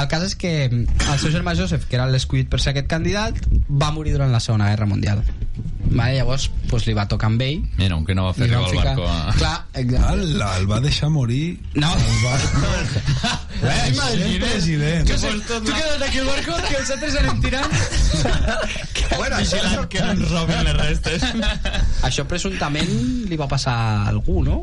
Speaker 3: El cas és que el seu germà Joseph, que era l'escollit per ser aquest candidat, va morir durant la Segona Guerra Mundial. Vale, llavors pues, li va tocar amb ell
Speaker 1: Mira, aunque no va fer el barco a...
Speaker 3: Clar, exacte.
Speaker 6: Ala, el va deixar morir
Speaker 3: No,
Speaker 6: eh, sent president.
Speaker 3: Tu quedes aquí al barco que els altres anem tirant.
Speaker 2: bueno, Vigilant que no ens robin les restes.
Speaker 3: Això presumptament li va passar a algú, no?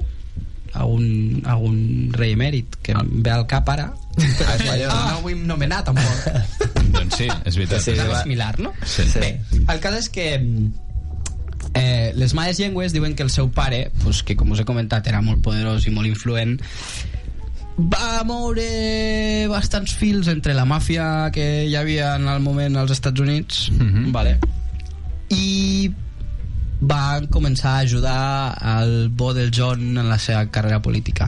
Speaker 3: A un, a un rei emèrit que em ve al cap ara
Speaker 4: espanyol.
Speaker 3: ah, no ho hem nomenat tampoc
Speaker 1: Doncs sí, és veritat.
Speaker 4: Sí,
Speaker 3: és
Speaker 4: va.
Speaker 3: similar, no?
Speaker 1: Sí.
Speaker 3: Bé, el cas és que eh, les males llengües diuen que el seu pare, pues, que com us he comentat era molt poderós i molt influent va moure bastants fils entre la màfia que hi havia en el moment als Estats Units
Speaker 1: Mhm.
Speaker 3: vale? i va començar a ajudar al bo del John en la seva carrera política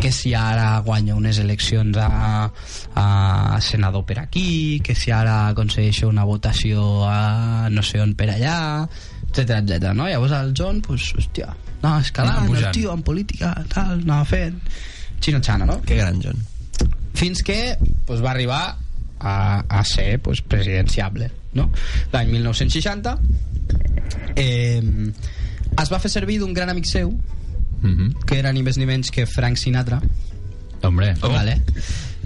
Speaker 3: que si ara guanya unes eleccions a, a senador per aquí que si ara aconsegueix una votació a no sé on per allà etc etc. no? llavors el John pues, hòstia, anava escalant
Speaker 1: Anava
Speaker 3: el tio en política tal, anava fent xino-xana no?
Speaker 4: Que gran, John.
Speaker 3: fins que pues, va arribar a, a ser pues, presidenciable no? l'any 1960 eh, es va fer servir d'un gran amic seu
Speaker 1: Mhm.
Speaker 3: que era ni més ni menys que Frank Sinatra
Speaker 1: Hombre,
Speaker 3: vale?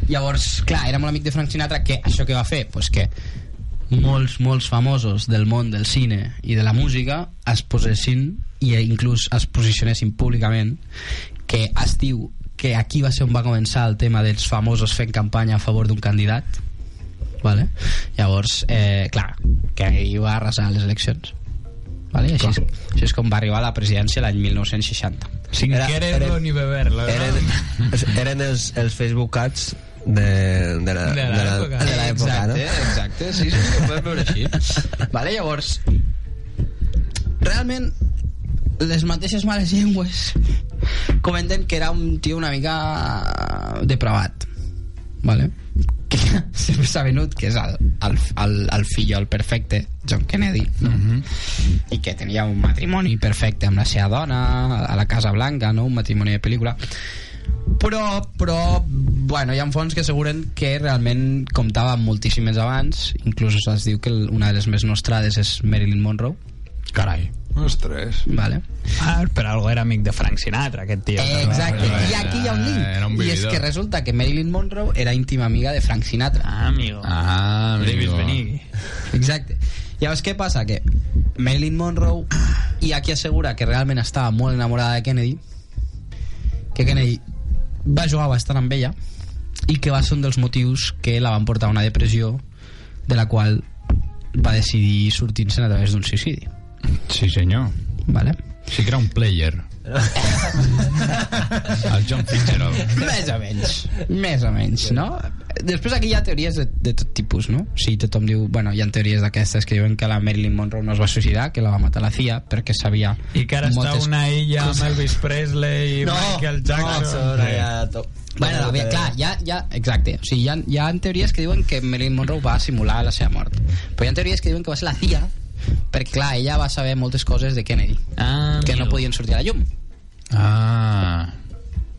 Speaker 3: llavors, clar, era molt amic de Frank Sinatra que això que va fer, pues que molts, molts famosos del món del cine i de la música es posessin i inclús es posicionessin públicament que es diu que aquí va ser on va començar el tema dels famosos fent campanya a favor d'un candidat vale? llavors, eh, clar que ell va arrasar les eleccions vale? Així, és, així és com va arribar a la presidència l'any 1960
Speaker 2: Sin
Speaker 4: Era-
Speaker 2: quererlo
Speaker 4: era-
Speaker 2: ni beberlo. ¿no?
Speaker 4: Eren, eren els, els Facebook ads de, de la-
Speaker 2: De
Speaker 4: de la-
Speaker 2: l'època.
Speaker 4: de l'època, no?
Speaker 3: Exacte, exacte, sí, sí, ho podem veure així. Vale, llavors, realment, les mateixes males llengües comenten que era un tio una mica depravat, vale? que sempre s'ha venut que és el, el, el, el fill el perfecte John Kennedy no? i que tenia un matrimoni perfecte amb la seva dona a la Casa Blanca no? un matrimoni de pel·lícula però, però bueno, hi ha fonts que asseguren que realment comptava amb moltíssim més abans inclús es diu que una de les més nostrades és Marilyn Monroe
Speaker 1: carai.
Speaker 6: Ostres.
Speaker 3: vale?
Speaker 2: Ah, per algo era amic de Frank Sinatra, aquest tio.
Speaker 3: Eh, exacte, i aquí hi ha un
Speaker 1: era un
Speaker 3: link i és que resulta que Marilyn Monroe era íntima amiga de Frank Sinatra
Speaker 2: Ah, amigo.
Speaker 1: Ah, amigo.
Speaker 3: Exacte. Llavors, què passa? Que Marilyn Monroe hi ha qui assegura que realment estava molt enamorada de Kennedy que Kennedy va jugar bastant amb ella i que va ser un dels motius que la van portar a una depressió de la qual va decidir sortir-se'n a través d'un suïcidi
Speaker 1: Sí, senyor.
Speaker 3: vale?
Speaker 1: Sí que era un player. el John Fitzgerald.
Speaker 3: més o menys més o menys, no? Després aquí hi ha teories de, de tot tipus, no? O sigui, tothom diu, bueno, hi ha teories d'aquestes que diuen que la Marilyn Monroe no es va suïcidar, que la va matar la CIA perquè sabia
Speaker 2: I que ara està
Speaker 3: moltes
Speaker 2: una illa amb. Elvis Presley i
Speaker 3: No,
Speaker 2: Michael
Speaker 3: no,
Speaker 2: Jackson.
Speaker 4: Ara ja to-
Speaker 3: Bueno, bé, clar, ja, ja, exacte. O sigui, hi ha, hi ha teories que diuen que Marilyn Monroe va simular la seva mort. Però hi ha teories que diuen que va ser la CIA, perquè, clar, ella va saber moltes coses de Kennedy,
Speaker 2: Ah,
Speaker 3: que no podien sortir a la llum,
Speaker 1: Ah,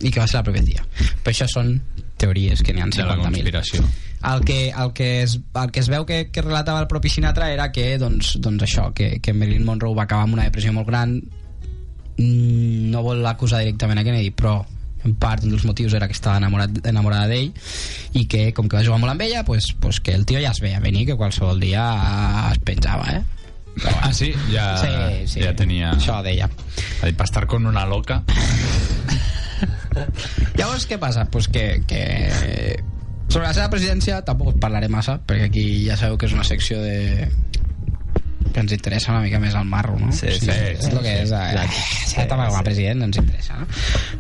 Speaker 3: i que va ser la pròpia. Però això són teories que n'hi ha
Speaker 1: de la
Speaker 3: 50.000.
Speaker 1: conspiració.
Speaker 3: El que, el, que es, el que es veu que, que relatava el propi Sinatra era que, doncs, doncs això, que, que Marilyn Monroe va acabar amb una depressió molt gran Mm, no vol acusar directament a Kennedy però en part un dels motius era que estava enamorat, enamorada d'ell i que com que va jugar molt amb ella pues, pues que el tio ja es veia venir que qualsevol dia es penjava eh?
Speaker 1: Ah, sí? Ja,
Speaker 3: sí, sí.
Speaker 1: ja tenia...
Speaker 3: això deia
Speaker 1: Ha dit, per estar con una loca...
Speaker 3: Llavors, què passa? Pues que, que sobre la seva presidència tampoc us parlaré massa, perquè aquí ja sabeu que és una secció de que ens interessa una mica més el marro, no?
Speaker 4: Sí, sí,
Speaker 3: és el que és. Eh, sí, també com a president ens interessa, no?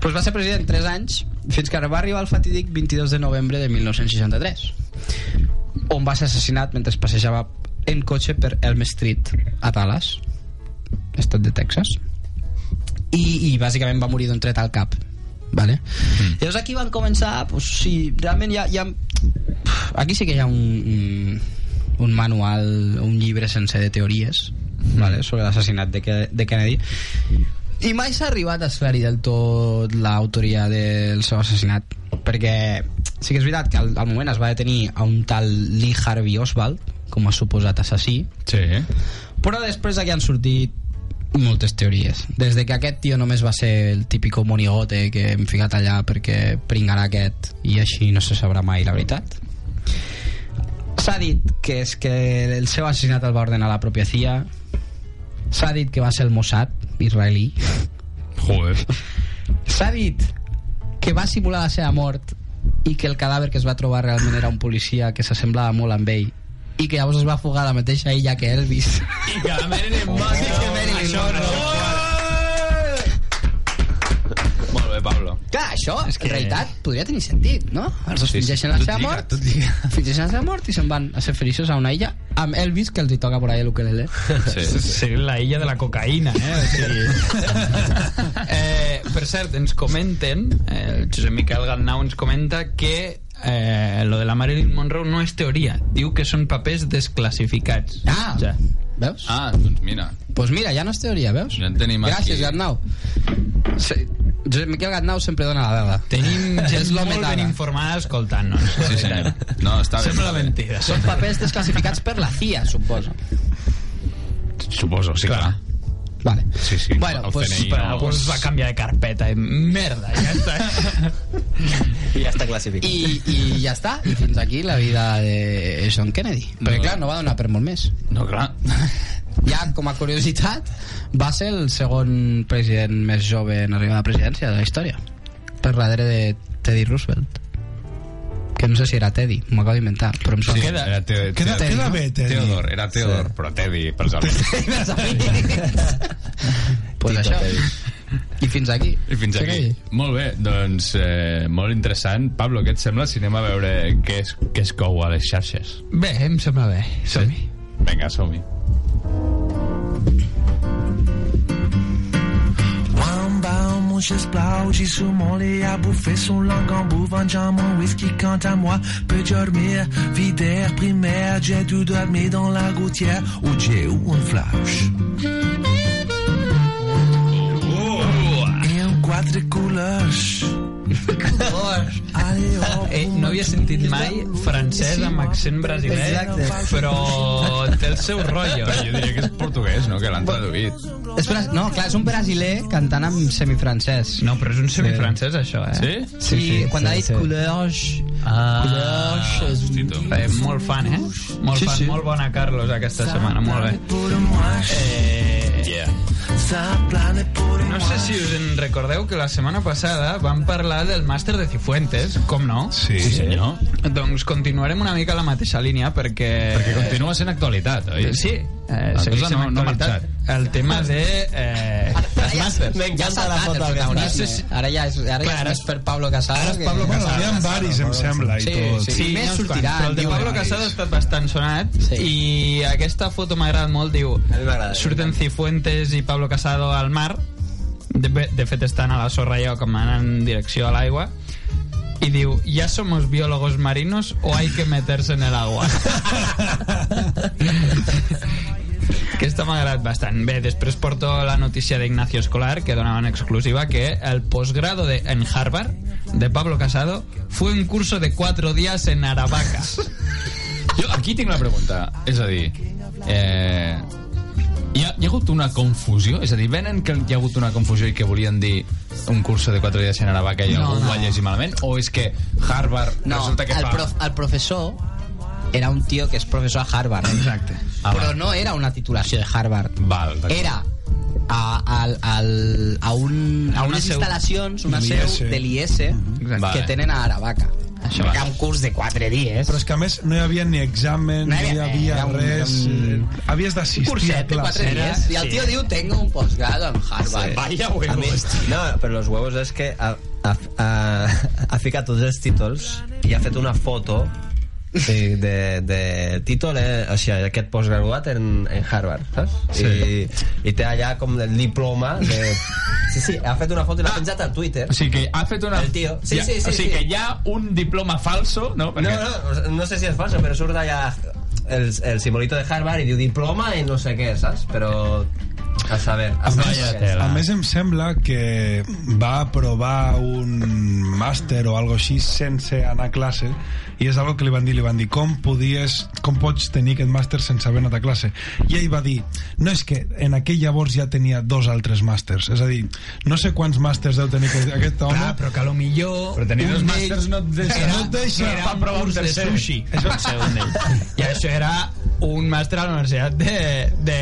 Speaker 3: Pues va ser president 3 anys, fins que va arribar el fatídic 22 de novembre de 1963, on va ser assassinat mentre passejava en cotxe per Elm Street, a Dallas, estat de Texas, i, i bàsicament va morir d'un tret al cap vale? Mm. llavors aquí van començar pues, sí, realment hi ha, hi ha aquí sí que hi ha un, un manual, un llibre sencer de teories vale, sobre l'assassinat de, de Kennedy i mai s'ha arribat a esclarir del tot l'autoria del seu assassinat perquè sí que és veritat que al, al moment es va detenir a un tal Lee Harvey Oswald com a suposat assassí
Speaker 1: Sí.
Speaker 3: però després aquí han sortit moltes teories. Des de que aquest tio només va ser el típico monigote que hem ficat allà perquè pringarà aquest i així no se sabrà mai la veritat. S'ha dit que és que el seu assassinat el va ordenar la pròpia CIA. S'ha dit que va ser el Mossad israelí.
Speaker 1: Joder.
Speaker 3: S'ha dit que va simular la seva mort i que el cadàver que es va trobar realment era un policia que s'assemblava molt amb ell i que llavors es va fugar a la mateixa illa que Elvis.
Speaker 2: I que la Monroe...
Speaker 3: I que Marilyn
Speaker 2: Això
Speaker 3: Monroe.
Speaker 1: Molt bé, Pablo.
Speaker 3: Clar, això,
Speaker 2: És que-
Speaker 3: en realitat, podria tenir sentit, no? Els dos
Speaker 1: Sí,
Speaker 3: fingeixen la seva mort,
Speaker 1: tot lliga.
Speaker 3: fingeixen la seva mort i se'n van a ser feliços a una illa amb Elvis, que els hi toca por ahí l'ukelele.
Speaker 1: Sí.
Speaker 2: Sí, la illa de la cocaïna, eh? O sigui... eh per cert, ens comenten, eh, el Josep Miquel Gatnau ens comenta que eh, lo de la Marilyn Monroe no és teoria, diu que són papers desclassificats.
Speaker 3: Ah,
Speaker 2: Ja.
Speaker 3: Veus?
Speaker 1: Ah, doncs mira.
Speaker 3: Pues mira, ja no és teoria, veus?
Speaker 1: Ja en tenim
Speaker 3: Gràcies,
Speaker 1: aquí.
Speaker 3: Gatnau. Sí, Josep Miquel Gatnau sempre dona la verda.
Speaker 2: Tenim gent molt
Speaker 3: metana.
Speaker 2: ben informada escoltant-nos.
Speaker 1: Sí, senyor. No, està bé.
Speaker 2: Sembla mentida.
Speaker 3: Són papers desclassificats per la CIA, suposo.
Speaker 1: Suposo, sí, clar.
Speaker 3: Vale.
Speaker 1: Sí, sí.
Speaker 3: Bueno,
Speaker 1: el
Speaker 3: pues,
Speaker 1: CNI
Speaker 2: Però
Speaker 1: no...
Speaker 2: algú es va canviar de carpeta i merda, ja està.
Speaker 4: I ja està classificat.
Speaker 3: I, I ja està, i fins aquí la vida de John Kennedy. Perquè, clar, no va donar per molt més.
Speaker 1: No, clar.
Speaker 3: ja com a curiositat va ser el segon president més jove en arribar a la presidència de la història per darrere de Teddy Roosevelt que no sé si era Teddy, m'ho acabo d'inventar però em
Speaker 1: Sí,
Speaker 3: sona
Speaker 1: era te,
Speaker 6: Queda,
Speaker 1: te,
Speaker 6: queda bé, Teddy.
Speaker 1: Teodor, era Teodor, però Teddy, pels amics.
Speaker 3: pues això i fins aquí
Speaker 1: I fins
Speaker 3: Sí,
Speaker 1: aquí.
Speaker 3: Kennedy.
Speaker 1: Molt bé, doncs eh, molt interessant. Pablo, què et sembla si anem a veure què es, què es cou a les xarxes?
Speaker 2: Bé, em sembla bé. Som-hi.
Speaker 1: Vinga, som-hi.
Speaker 8: Plat, j'ai sur mon lit à bouffer son langue en dans mon whisky quant à moi peut dormir, vie d'air primaire, j'ai tout dormi dans la gouttière où j'ai eu un flash. Et un quatre couleurs.
Speaker 2: Eh, no havia sentit mai francès amb accent brasiler,
Speaker 3: Exacte.
Speaker 2: però té el seu rotllo.
Speaker 1: Però jo diria que és portuguès, no?, que l'han traduït.
Speaker 3: Espera, no, clar, és un brasiler cantant en semifrancès
Speaker 2: No, però és un semifrancès, això, eh?
Speaker 1: Sí?
Speaker 3: sí, sí, quan ha dit
Speaker 2: sí.
Speaker 3: couleurs
Speaker 2: Ah,
Speaker 3: couleurs és
Speaker 2: eh, molt fan, eh? Molt
Speaker 3: Sí,
Speaker 2: fan,
Speaker 3: sí.
Speaker 2: molt bona, Carlos, aquesta setmana, molt bé. Eh,
Speaker 1: Yeah.
Speaker 2: no sé si us en recordeu que la setmana passada vam parlar del màster de Cifuentes, com no?
Speaker 6: Sí.
Speaker 1: Sí, senyor.
Speaker 2: Doncs continuarem una mica la mateixa línia perquè...
Speaker 1: Perquè continua sent actualitat, oi?
Speaker 2: Sí, eh,
Speaker 1: La
Speaker 2: segueix
Speaker 1: cosa
Speaker 2: sent
Speaker 1: no- no ha
Speaker 2: actualitat. El tema de... Eh, els màsters.
Speaker 4: M'encanta la foto
Speaker 3: ara ja és, ara
Speaker 2: Clar,
Speaker 3: ja
Speaker 2: ara-
Speaker 3: és més per Pablo Casado
Speaker 2: ara és
Speaker 3: que-
Speaker 2: Pablo
Speaker 6: Bueno,
Speaker 2: Casado.
Speaker 6: n'hi ha varis, em sembla, i
Speaker 3: Sí,
Speaker 6: tot.
Speaker 3: sí.
Speaker 2: Sí,
Speaker 3: més sortiran,
Speaker 2: però el de Pablo
Speaker 3: ells.
Speaker 2: Casado ha estat bastant sonat
Speaker 3: Sí.
Speaker 2: i aquesta foto m'ha agradat molt, diu surten Cifuentes i Pablo Casado al mar de, de fet estan a la sorra allò com anant en direcció a l'aigua y diu, ¿ya somos biólogos marinos o hay que meterse en el agua? Aquesta m'ha agradat bastant. Bé, després porto la notícia d'Ignacio Escolar, que donava en exclusiva que el posgrado de, en Harvard de Pablo Casado fue un curso de cuatro días en Aravaca.
Speaker 1: Jo aquí tinc una pregunta. És a dir, eh, hi, ha, hi ha hagut una confusió? És a dir, venen que hi ha hagut una confusió i que volien dir un curso de 4 dies en Aravaca i
Speaker 3: No,
Speaker 1: algú
Speaker 3: no.
Speaker 1: ho va llegir malament? O és que Harvard
Speaker 3: No,
Speaker 1: resulta que
Speaker 3: el,
Speaker 1: fa...
Speaker 3: prof, el professor era un tio que és professor a Harvard.
Speaker 2: Exacte.
Speaker 1: Ah,
Speaker 3: però
Speaker 1: va.
Speaker 3: no era una titulació de Harvard.
Speaker 1: Val.
Speaker 3: Era a, a, a, a, un, a
Speaker 2: Una
Speaker 3: unes
Speaker 2: seu.
Speaker 3: instal·lacions, una seu de l'IS que
Speaker 1: Vale.
Speaker 3: tenen a Aravaca. Això
Speaker 1: Vale.
Speaker 3: era un curs de 4 dies.
Speaker 6: Però és que a més no hi havia ni examen,
Speaker 3: No
Speaker 6: no
Speaker 3: hi
Speaker 6: hi
Speaker 3: havia-
Speaker 6: havia
Speaker 3: era un-
Speaker 6: res.
Speaker 3: era un-
Speaker 6: eh, Havies d'assistir a
Speaker 3: curset de 4
Speaker 6: classe.
Speaker 2: Era-
Speaker 3: dies. I el
Speaker 2: sí.
Speaker 3: tio diu, tengo un posgrado en Harvard.
Speaker 2: Vaya
Speaker 4: A mi,
Speaker 2: huevos.
Speaker 4: no, però los huevos és que ha, ha, ha, ha ficat tots els títols i ha fet una foto de, de, de títol, eh, o sigui, aquest postgraduat en, en Harvard, saps?
Speaker 1: Sí.
Speaker 4: I, I té allà com el diploma de... Sí, sí, ha fet una foto i l'ha penjat a Twitter.
Speaker 1: O sigui que ha fet una...
Speaker 4: El tio. Sí,
Speaker 1: ja,
Speaker 4: sí, sí,
Speaker 1: O sigui
Speaker 4: sí.
Speaker 1: que hi ha un diploma falso, no?
Speaker 4: No, no, no sé si és falso, però surt allà el, el simbolito de Harvard i diu diploma i no sé què, saps? Però a saber, a saber
Speaker 2: Vaya
Speaker 4: què és.
Speaker 2: tela.
Speaker 6: A més, em sembla que va aprovar un màster o algo així sense anar a classe i és algo que li van dir, li van dir com podies, com pots tenir aquest màster sense haver anat a classe i ell va dir, no és que en aquell llavors ja tenia dos altres màsters és a dir, no sé quants màsters deu tenir aquest, aquest home
Speaker 2: Clar, però que a lo millor...
Speaker 1: Però tenir dos màsters no et deixa.
Speaker 2: Era,
Speaker 6: No et deixa.
Speaker 2: Era un
Speaker 1: provar un
Speaker 2: curs de
Speaker 1: tercer.
Speaker 2: sushi. Això va ser un d'ells. I això era un màster a la universitat de... de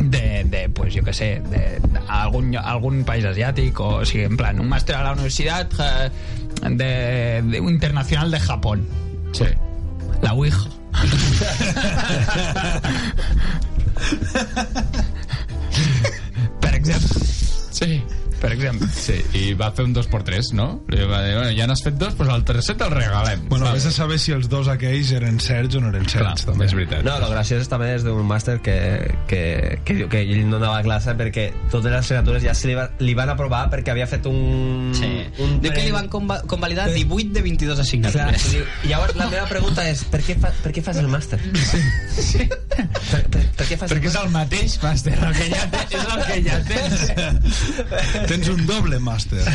Speaker 2: de, de pues jo que sé de, algun, algun país asiàtic o, sigui, en plan, un màster a la universitat eh, de, de, un internacional de Japón
Speaker 1: Sí.
Speaker 2: la UIG per exemple
Speaker 1: Sí.
Speaker 2: Per exemple
Speaker 1: Sí, i va fer un 2x3, no? I va dir, bueno, ja n'has fet dos, doncs el tercer te'l regalem.
Speaker 6: Bueno,
Speaker 1: Vale.
Speaker 6: vés a saber si els dos aquells eren certs o no eren
Speaker 1: Clar,
Speaker 6: certs, també.
Speaker 1: és veritat.
Speaker 4: No, lo graciós també és d'un màster que, que, que diu que ell no anava a classe perquè totes les assignatures ja se li, va, li van aprovar perquè havia fet un...
Speaker 3: Sí.
Speaker 4: un
Speaker 3: Diu que li van conva- convalidar 18 de 22
Speaker 4: Clar,
Speaker 3: assignatures.
Speaker 4: i diu, llavors la meva pregunta és per què, fa, per què fas el màster? Sí. sí. Per, per, per què fas
Speaker 1: Perquè és el mateix màster, el que ja té, és el que ja tens.
Speaker 6: Tens un doble màster.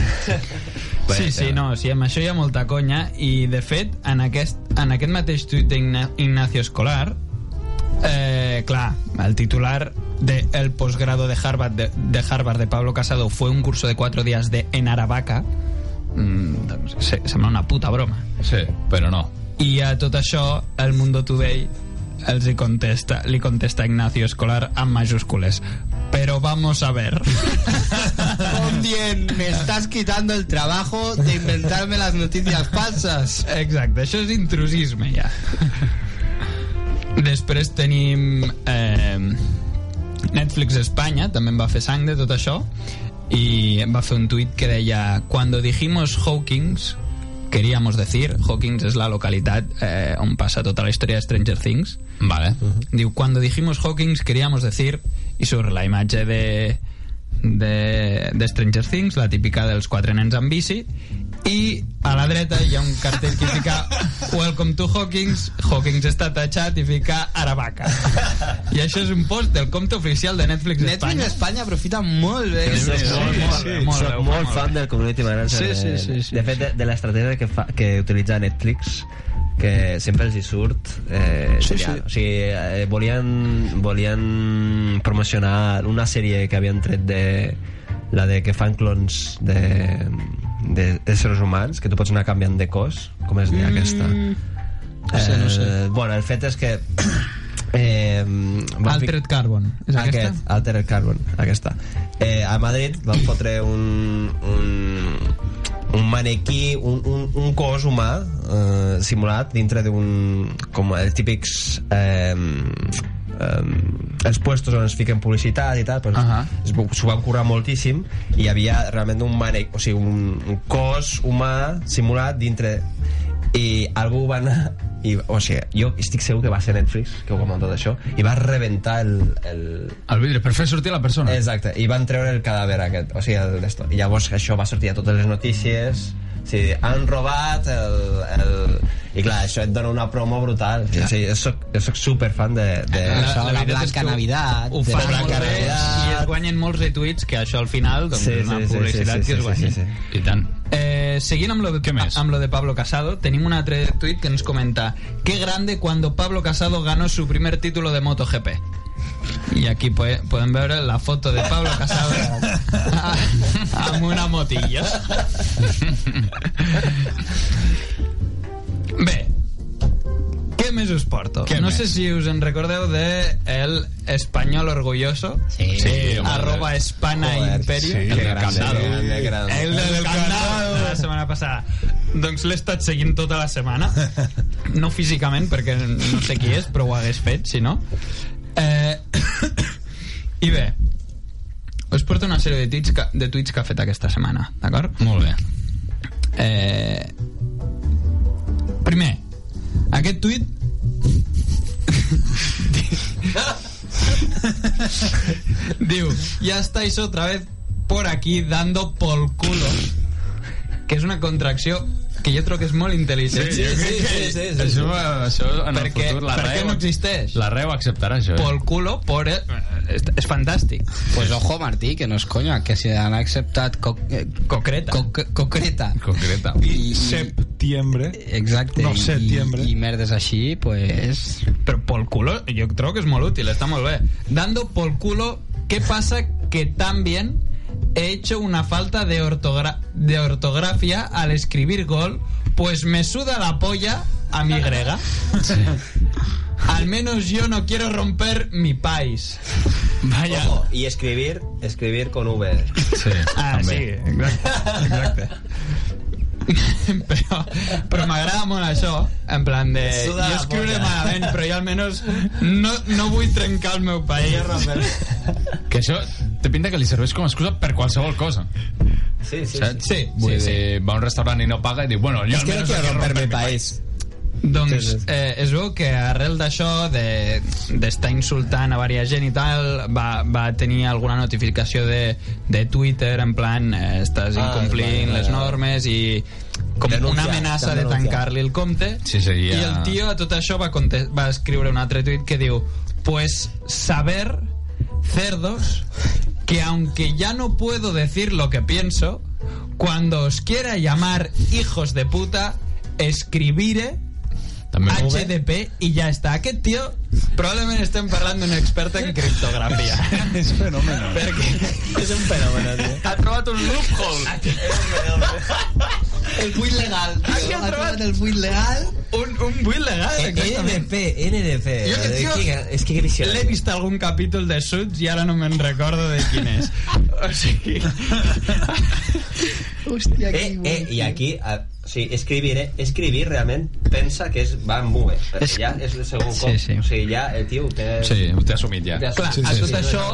Speaker 2: Sí, sí, no, sí, amb això hi ha molta conya i de fet, en aquest, en aquest mateix tuit d'Ignacio Escolar eh, clar, el titular de el posgrado de Harvard de, de Harvard de Pablo Casado fue un curso de cuatro días de en Aravaca mm, doncs se, sembla una puta broma
Speaker 1: Sí, però no.
Speaker 2: i a tot això el Mundo Today els hi contesta, li contesta Ignacio Escolar amb majúscules pero vamos a ver
Speaker 3: Con bien, me estás quitando el trabajo de inventarme las noticias falsas.
Speaker 2: Exacte, això és intrusisme ja. Després tenim eh, Netflix Espanya, també en va fer sang de tot això i va fer un tuit que deia Cuando dijimos Hawkins queríamos decir, Hawkins és la localitat eh, on passa tota la història de Stranger Things
Speaker 1: Vale.
Speaker 2: Diu, cuando dijimos Hawkins queríamos decir i surt la imatge de, de, de Stranger Things, la típica dels quatre nens amb bici i a la dreta hi ha un cartell que fica Welcome to Hawkins Hawkins està tatxat i fica Aravaca i això és un post del compte oficial de Netflix,
Speaker 3: Netflix
Speaker 2: Espanya
Speaker 3: Espanya aprofita molt bé.
Speaker 4: Sí, sí,
Speaker 3: coses.
Speaker 2: molt bé, molt
Speaker 4: Soc
Speaker 2: bé,
Speaker 4: molt
Speaker 2: molt
Speaker 4: fan del community manager.
Speaker 3: Sí, sí,
Speaker 4: de-
Speaker 3: sí, sí.
Speaker 4: De fet, de, de l'estratègia que, fa, que utilitza Netflix que sempre els hi surt eh,
Speaker 3: Sí,
Speaker 4: genial.
Speaker 3: sí.
Speaker 4: O sigui, eh, volien, volien promocionar una sèrie que havien tret de la de que fan clons de, de éssers humans que tu pots anar canviant de cos com es deia aquesta
Speaker 3: No sé, no sé.
Speaker 4: Eh, bueno, el fet és que eh, van fic-
Speaker 2: Altered Carbon és
Speaker 4: aquest,
Speaker 2: aquesta?
Speaker 4: Altered Carbon, aquesta. Eh, a Madrid van fotre un, un, un manequí, un, un, un cos humà eh, simulat dintre d'un... com els típics... Eh, eh, els puestos on es fiquen publicitat i tal, però
Speaker 1: Ahà.
Speaker 4: es- s'ho van currar moltíssim i hi havia realment un manequí, o sigui, un, un cos humà simulat dintre i algú va anar i, o sigui, jo estic segur que va ser Netflix que ho va muntar això i va rebentar el, el,
Speaker 1: El vidre, per fer sortir la persona.
Speaker 4: Exacte, i van treure el cadàver aquest, o sigui, el. I llavors això va sortir a totes les notícies, sigui, han robat el, el... I clar, això et dona una promo brutal. Sí, sí, jo soc, jo soc superfan de... de...
Speaker 3: Això, la
Speaker 2: veritat és
Speaker 3: Blanca Navidad,
Speaker 2: ho
Speaker 3: de
Speaker 2: fan
Speaker 3: Blanca
Speaker 2: molt bé
Speaker 4: Navidad.
Speaker 2: i es guanyen molts retweets que això al final doncs,
Speaker 4: Sí,
Speaker 2: és una
Speaker 4: sí, sí,
Speaker 2: publicitat
Speaker 4: sí, sí,
Speaker 2: que es
Speaker 4: sí,
Speaker 2: guanya
Speaker 4: sí, sí.
Speaker 1: I tant.
Speaker 2: Eh, seguint amb lo, de, amb lo de Pablo Casado, tenim un altre tuit que ens comenta Qué grande cuando Pablo Casado ganó su primer título de MotoGP. I aquí po- podem veure la foto de Pablo Casado amb una motilla. Bé, què més us porto?
Speaker 1: Què
Speaker 2: no
Speaker 1: més?
Speaker 2: sé si us en recordeu de el Español Orgulloso.
Speaker 3: Sí.
Speaker 1: Sí,
Speaker 2: arroba Espana
Speaker 4: Joder,
Speaker 2: Imperio.
Speaker 6: sí,
Speaker 2: el
Speaker 1: el candado.
Speaker 4: grande.
Speaker 2: El del candado de la setmana passada. Doncs l'he estat seguint tota la setmana. No físicament, perquè no sé qui és, però ho hagués fet, si no. Eh, I bé, us porto una sèrie de tuits que, de tuits que ha fet aquesta setmana, d'acord?
Speaker 1: Molt bé.
Speaker 2: Eh, primer, aquest tuit diu ya estáis otra vez por aquí dando por culo que és una contracció que jo trobo que és molt intel·ligent.
Speaker 4: Sí, sí, sí, sí, sí, sí.
Speaker 1: Això, això en el
Speaker 2: Perquè,
Speaker 1: futur la
Speaker 2: per què
Speaker 1: REU...
Speaker 2: no existeix?
Speaker 1: La REU acceptarà això. Eh?
Speaker 2: Por culo, por... És, és fantàstic.
Speaker 3: Pues ojo, Martí, que no és conya, que si han acceptat co eh,
Speaker 2: Concreta.
Speaker 3: co concreta.
Speaker 1: Concreta.
Speaker 3: I, i,
Speaker 6: Septiembre.
Speaker 3: exacte,
Speaker 6: No,
Speaker 3: i,
Speaker 6: septiembre.
Speaker 3: i, i merdes així, pues...
Speaker 2: Però por culo, jo trobo que és molt útil, està molt bé. Dando por culo, ¿qué pasa que también he hecho una falta de, ortogra de ortografía al escribir gol? Pues me suda la polla a mi grega. Al menos yo no quiero romper mi país. Vaya.
Speaker 4: Ojo, y escribir, escribir con V.
Speaker 1: Sí,
Speaker 2: Ah, sí,
Speaker 1: també.
Speaker 2: exacte. però però m'agrada molt això en plan de
Speaker 4: Suda
Speaker 2: jo
Speaker 4: polla.
Speaker 2: malament però jo almenys no, no vull trencar el meu país
Speaker 1: Que això te pinta que li serveix com a excusa per qualsevol cosa.
Speaker 4: Sí, sí, sí.
Speaker 1: Saps?
Speaker 2: Sí,
Speaker 1: Vull
Speaker 2: sí,
Speaker 1: dir, va a un restaurant i no paga i diu, bueno, jo
Speaker 4: Es que no
Speaker 1: almenys
Speaker 4: quiero
Speaker 1: aquí
Speaker 4: romper mi
Speaker 1: mi
Speaker 4: país.
Speaker 2: Doncs
Speaker 4: Sí, sí.
Speaker 2: eh, es veu que arrel d'això, de- d'estar insultant a varia gent i tal, va, va tenir alguna notificació de, de Twitter en plan, eh, estàs
Speaker 4: Ah,
Speaker 2: incomplint
Speaker 4: vale,
Speaker 2: les normes i com una amenaça de tancar-li el compte.
Speaker 1: Sí, seria-
Speaker 2: i el tio a tot això va, va escriure un altre tuit que diu pues saber cerdos que aunque ya no puedo decir lo que pienso cuando os quiera llamar hijos de puta escribiré
Speaker 1: També
Speaker 2: HDP i ja està. Aquest tio probablement estem parlant d'un expert en criptografia.
Speaker 6: És fenomenal.
Speaker 2: Perquè
Speaker 4: És un fenómeno, tío.
Speaker 2: ha trobat un loophole.
Speaker 3: El buit legal,
Speaker 2: Aquí
Speaker 3: tio.
Speaker 2: ha
Speaker 3: Ha
Speaker 2: trobat-
Speaker 3: el buit legal.
Speaker 2: Un, un buit legal,
Speaker 4: Eh,
Speaker 2: exactament.
Speaker 4: NDP, NDP.
Speaker 2: Jo que, tio,
Speaker 4: Eh, És que visió.
Speaker 2: L'he vist algun capítol de Suits i ara no me'n recordo de quin és. O sigui...
Speaker 3: Hòstia,
Speaker 4: Eh, eh, i aquí, eh, sí, escribir, eh, escribir realment pensa que és, va amb V, perquè
Speaker 3: És-
Speaker 4: ja és el segon
Speaker 3: Sí,
Speaker 4: cop.
Speaker 3: sí.
Speaker 4: O sigui, ja el tio té...
Speaker 1: Sí, ho té assumit ja.
Speaker 4: Té
Speaker 2: Clar,
Speaker 4: Sí,
Speaker 2: a
Speaker 4: sí,
Speaker 2: tot
Speaker 4: sí.
Speaker 2: això,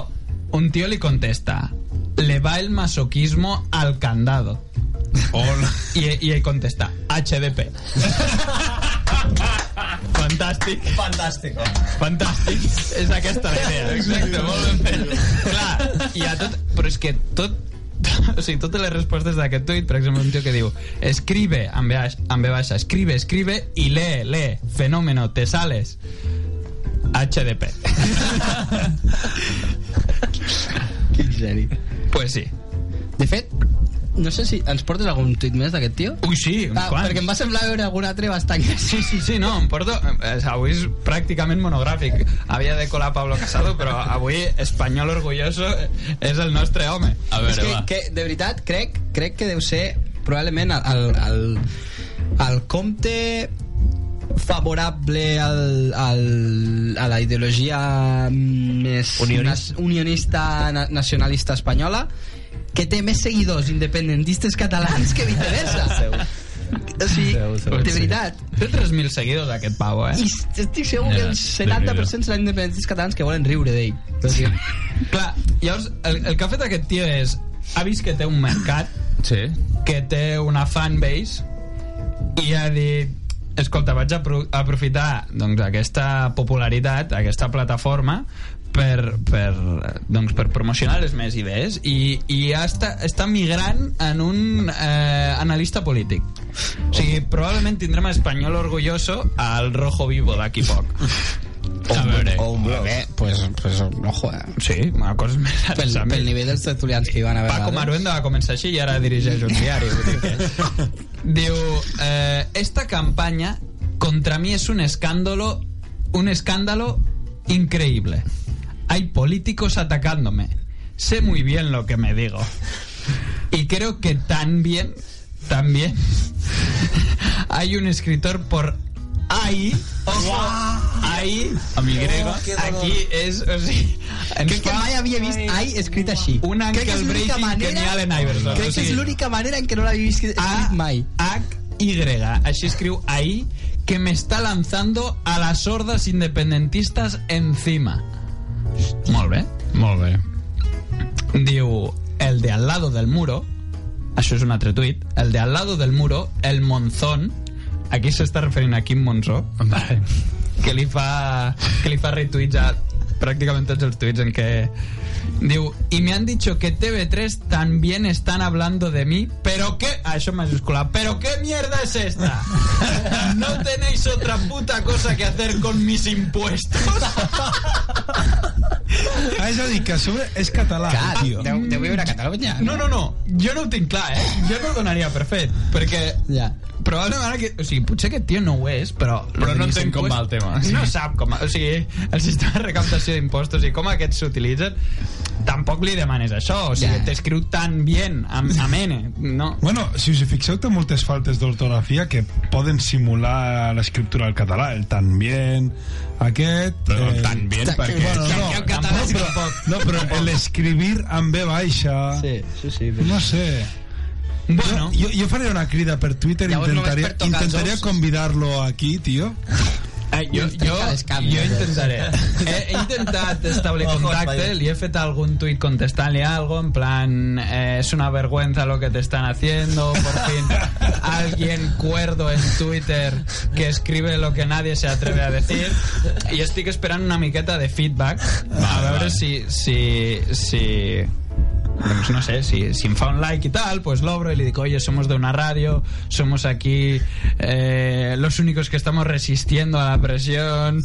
Speaker 2: un tio li contesta le va el masoquismo al candado. I, i ell contesta HDP. Fantàstic.
Speaker 4: Fantàstic.
Speaker 2: Fantàstic. És aquesta la idea. Exacte, molt ben fet. Clar, i a tot... Però és que tot... O sigui, totes les respostes d'aquest tuit, per exemple, un tio que diu escribe, amb B, amb B baixa, escribe, escribe i lee, lee, fenómeno, te sales. HDP.
Speaker 3: Quin geni.
Speaker 2: Pues sí.
Speaker 3: De fet, no sé si ens portes algun tuit més d'aquest tio?
Speaker 2: Ui, sí, uns
Speaker 3: Ah,
Speaker 2: quants.
Speaker 3: perquè em va semblar veure algun altre bastant
Speaker 2: Sí, sí, sí, no, em porto... eh, Avui és pràcticament monogràfic. Havia de colar Pablo Casado, però avui espanyol orgulloso és el nostre home.
Speaker 1: A
Speaker 3: és
Speaker 1: veure,
Speaker 3: que,
Speaker 1: va.
Speaker 3: que, de veritat, crec, crec que deu ser probablement el, el, el compte favorable al, al, a la ideologia més
Speaker 4: Unionista.
Speaker 3: nas- unionista na, nacionalista espanyola que té més seguidors independentistes catalans que viceversa. o sigui,
Speaker 4: Seu, seu,
Speaker 3: de
Speaker 4: sí.
Speaker 3: veritat.
Speaker 2: Té 3.000 seguidors, aquest pavo, eh?
Speaker 3: I estic segur que el 70% seran independentistes catalans que volen riure d'ell. O sigui,
Speaker 2: Clar, llavors, el, el que ha fet aquest tio és... Ha vist que té un mercat,
Speaker 1: Sí.
Speaker 2: que té una fanbase, i ha dit... Escolta, vaig a apro- aprofitar doncs, aquesta popularitat, aquesta plataforma, per, per, doncs, per promocionar les meves idees i, i ja està, està migrant en un eh, analista polític o sigui, probablement tindrem espanyol orgulloso al rojo vivo d'aquí poc
Speaker 1: A veure.
Speaker 4: O un blog.
Speaker 3: bé, pues, pues ojo, eh.
Speaker 2: sí, una cosa més
Speaker 3: Pel, pel nivell dels tertulians que hi van a
Speaker 2: Paco. Maruenda va començar així i ara dirigeix un diari. vull dir que... Diu, eh, esta campaña contra mí es un escándalo, un escándalo increíble. Hay políticos atacándome. Sé muy bien lo que me digo. Y creo que también, también hay un escritor por ahí, ojo, ahí,
Speaker 1: Amb Y.
Speaker 2: aquí és, o
Speaker 3: Crec que mai havia vist ai escrit així.
Speaker 2: Un
Speaker 3: que l'única
Speaker 2: Breaking que ni Allen Iverson.
Speaker 3: Crec
Speaker 2: O
Speaker 3: que és
Speaker 2: sigui,
Speaker 3: l'única manera en què no l'havia vist escrit
Speaker 2: A
Speaker 3: mai.
Speaker 2: H Y, així escriu ahí que me está lanzando a las hordas independentistas encima. Molt bé.
Speaker 1: Molt bé.
Speaker 2: Diu, el de al lado del muro, això és un altre tuit, el de al lado del muro, el Monzón, aquí s'està referint a Quim Monzó,
Speaker 1: Vale.
Speaker 2: que li fa, que li fa retuits a prácticamente tots els tuits en què diu, y me han dicho que TV3 también están hablando de mí, pero qué, ah, eso en mayúscula, pero qué mierda es esta? ¿No tenéis otra puta cosa que hacer con mis impuestos?
Speaker 6: Ah, és a dir, que a sobre és català,
Speaker 3: Clar,
Speaker 6: tio.
Speaker 3: deu, deu viure a Catalunya.
Speaker 2: No, no, no, jo no ho tinc clar, eh? Jo no ho donaria per fet, perquè
Speaker 3: Ja.
Speaker 2: probablement ara que... O sigui, potser aquest tio no ho és, però...
Speaker 1: Però no entenc com va el tema, sí.
Speaker 2: No sap com... O sigui, el sistema de recaptació d'impostos i com aquests s'utilitzen, tampoc li demanes això. O sigui,
Speaker 3: Ja.
Speaker 2: t'escriu tan bien, amb, amb N, no?
Speaker 6: Bueno, si us hi fixeu, té moltes faltes d'ortografia que poden simular l'escriptura al català. El tan bien, aquest...
Speaker 1: Però tan bien,
Speaker 6: ta-
Speaker 1: perquè-
Speaker 6: Bueno, no,
Speaker 2: en català sí
Speaker 6: però,
Speaker 2: tampoc.
Speaker 6: no, però l'escrivir amb B baixa...
Speaker 3: Sí, sí, sí.
Speaker 6: No sé.
Speaker 2: Bueno,
Speaker 6: Jo, jo faré una crida per Twitter,
Speaker 3: Llavors
Speaker 6: intentaria, intentaria convidar-lo aquí, tio.
Speaker 2: Eh, jo,
Speaker 3: Ens
Speaker 2: jo, jo
Speaker 3: eh?
Speaker 2: intentaré. He, he intentat establir contacte, li he fet algún tuit contestant-li algo, en plan, eh, es una vergüenza lo que te están haciendo, por fin alguien cuerdo en Twitter que escribe lo que nadie se atreve a decir, i estic esperant una miqueta de feedback, a veure si... si, si doncs no sé, si, si em fa un like y tal, pues lo abro y le digo, oye, somos de una radio, somos aquí eh, los únicos que estamos resistiendo a la presión,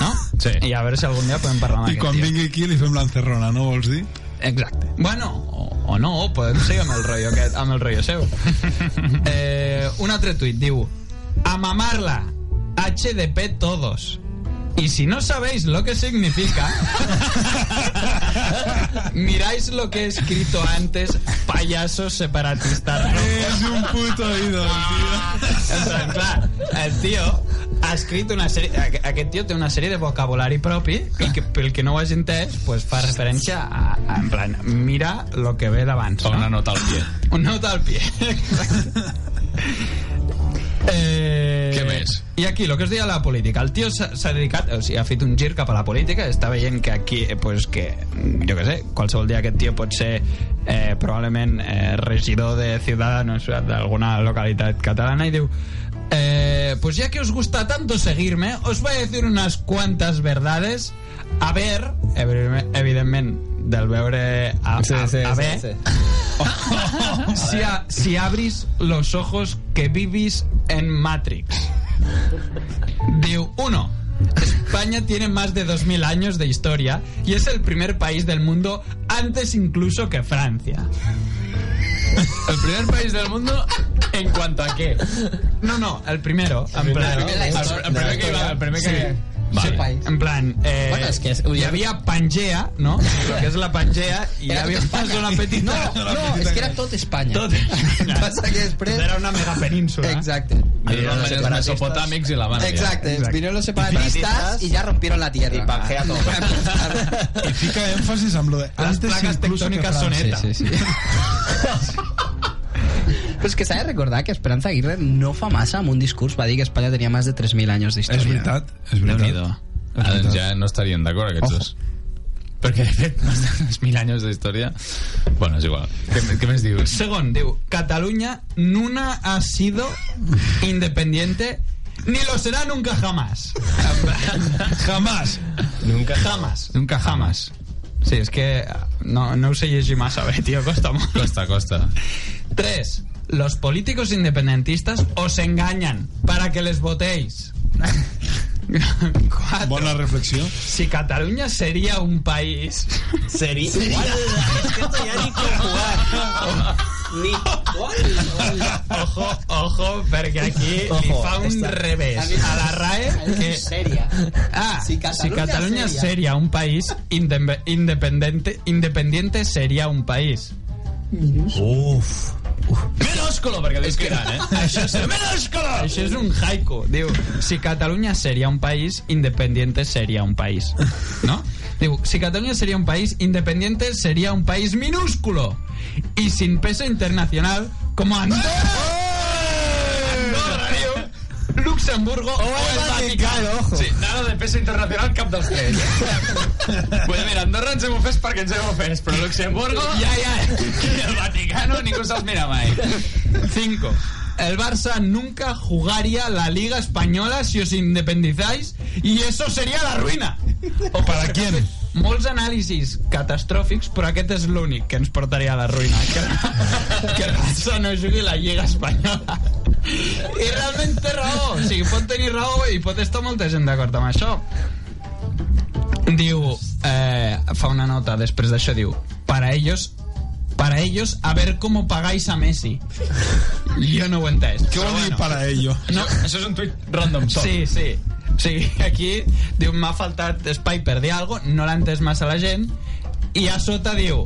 Speaker 2: ¿no?
Speaker 1: Sí.
Speaker 2: I a veure si algun dia podem parlar amb
Speaker 6: I
Speaker 2: aquest
Speaker 6: quan
Speaker 2: tio.
Speaker 6: vingui aquí li fem l'encerrona, no vols dir?
Speaker 2: Exacte. Bueno, o, o no, podem seguir amb el rotllo aquest, amb el rotllo seu. Eh, un altre tuit diu A mamarla, HDP todos. Y si no sabéis lo que significa, miráis lo que he escrito antes, payasos separatistas.
Speaker 6: És un puto ídol, tio.
Speaker 2: En plan, clar, el tio ha escrit una sèrie... aqu- Aquest tio té una sèrie de vocabulari propi i que, pel que no ho hagi entès, pues, fa referència a, a, en plan, mira lo que ve d'abans.
Speaker 1: Fa una
Speaker 2: No?
Speaker 1: nota al pie.
Speaker 2: Una nota al pie. Eh,
Speaker 1: Què més?
Speaker 2: I aquí, el que us deia la política. El tio s'ha dedicat, o sigui, ha fet un gir cap a la política, està veient que aquí, eh, pues, que, jo què sé, qualsevol dia aquest tio pot ser eh, probablement eh, regidor de Ciudadanos d'alguna localitat catalana i diu eh, pues ya que os gusta tanto seguirme, os voy a decir unas cuantas verdades a ver, evidentment, del veure a,
Speaker 4: Sí,
Speaker 2: a,
Speaker 4: sí,
Speaker 2: a
Speaker 4: sí,
Speaker 2: ver,
Speaker 4: sí.
Speaker 2: si, a- si abrís los ojos que vivís en Matrix. Diu, uno, España tiene más de 2000 años de historia y es el primer país del mundo antes incluso que Francia.
Speaker 1: El primer país del mundo en cuanto a qué?
Speaker 2: No, no, el primero,
Speaker 1: El,
Speaker 3: història.
Speaker 1: el primer que iba, el primer que...
Speaker 2: Sí.
Speaker 1: Vale.
Speaker 3: Sí, país.
Speaker 2: en plan, eh,
Speaker 3: Bueno, és que és-
Speaker 2: hi havia Pangea, no? Lo que és la Pangea, i hi havia
Speaker 3: tot
Speaker 2: una
Speaker 3: Espanya.
Speaker 2: zona petita.
Speaker 3: No, no, és que era tot Espanya.
Speaker 2: Tot.
Speaker 3: Passa que després...
Speaker 2: Era una megapenínsula.
Speaker 3: Exacte.
Speaker 1: Vinieron los mesopotàmics i la van.
Speaker 3: Exacte,
Speaker 2: Exacte.
Speaker 3: vinieron los separatistas y ya rompieron la tierra.
Speaker 4: Y Pangea todo.
Speaker 6: I fica èmfasis amb lo de... Que
Speaker 2: tectónicas son
Speaker 6: Francia.
Speaker 2: ETA.
Speaker 3: Sí, sí, sí. Però és que s'ha de recordar que Esperanza Aguirre no fa massa amb un discurs va dir que Espanya tenia més de 3.000 anys d'història.
Speaker 6: És veritat, és veritat.
Speaker 2: Déu-n'hi-do.
Speaker 1: Ah, doncs ja no estarien d'acord aquests dos. Perquè, de fet, més de 2.000 anys d'història... Bueno, és igual. Què, què més dius?
Speaker 2: Segon, diu, Cataluña nunca ha sido independiente ni lo será nunca jamás.
Speaker 6: Jamás.
Speaker 4: Nunca.
Speaker 2: Jamás.
Speaker 1: Nunca jamás.
Speaker 2: Sí, és que no, no ho sé llegir massa bé, tio, costa molt.
Speaker 1: Costa, costa.
Speaker 2: 3. Los políticos independentistas os engañan para que les votéis. 4.
Speaker 6: Bona reflexió.
Speaker 2: Si Cataluña sería un país...
Speaker 4: Sería. Igual, es que esto ya ni con jugar. Ni.
Speaker 2: Ojo, ojo, perquè aquí li
Speaker 4: Ojo,
Speaker 2: fa un revés a la RAE que...
Speaker 3: Sèria.
Speaker 2: Ah,
Speaker 3: Si
Speaker 2: si
Speaker 3: Cataluña sería-
Speaker 2: sería un país independiente, independiente sería un país.
Speaker 4: Uf.
Speaker 1: Minúsculo, perquè eren, eh?
Speaker 2: Això és, Això és un haiku. Diu, si Cataluña sería un país, independiente sería un país. ¿No? Diu, si Cataluña sería un país, independiente sería un país minúsculo y sin peso internacional como Andorra. Luxemburgo o el Vaticano.
Speaker 4: ojo.
Speaker 1: Sí, nada de peso internacional cap dels tres. pues mira, Andorra ens hem ofès perquè ens hem ofès, però Luxemburgo
Speaker 2: Ja, ja.
Speaker 1: i el Vaticano ningú se'ls mira mai.
Speaker 2: 5. el Barça nunca jugaría la Liga Española si os independizáis y eso sería la ruïna. O
Speaker 6: ¿Para quién?
Speaker 2: Molts anàlisis catastròfics, però aquest és l'únic que ens portaria a la ruïna. Que, que el Barça no jugui la Lliga Espanyola. I realment té raó. O sigui, pot tenir raó i pot estar molta gent d'acord amb això. Diu, eh, fa una nota després d'això, diu, para ellos para ellos a ver cómo pagáis a Messi. Jo no ho he entès.
Speaker 6: Què vol dir para ello?
Speaker 2: No,
Speaker 1: Això és un tuit random sol.
Speaker 2: Sí, sí. Sí, aquí diu, m'ha faltat espai per dir alguna cosa, no l'ha entès massa la gent, i a sota diu,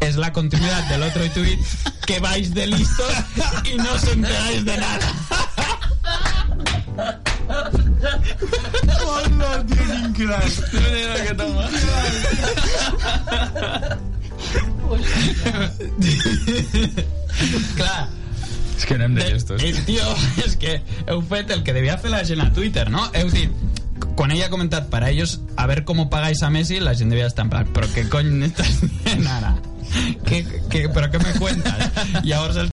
Speaker 2: es la continuidad del otro tuit, que vais de listos y no os enteráis de nada.
Speaker 6: Hola, tio, quin crac.
Speaker 2: Mira que toma. Clar,
Speaker 1: És que anem de llestos.
Speaker 2: El tio, és que heu fet el que devia fer la gent a Twitter, no? Heu dit, quan ella ha comentat para ellos, a ver cómo pagáis a Messi, la gent devia estar en plan, però què cony estàs dient ara? ¿Qué, qué, ¿Pero qué me cuentas? Llavors el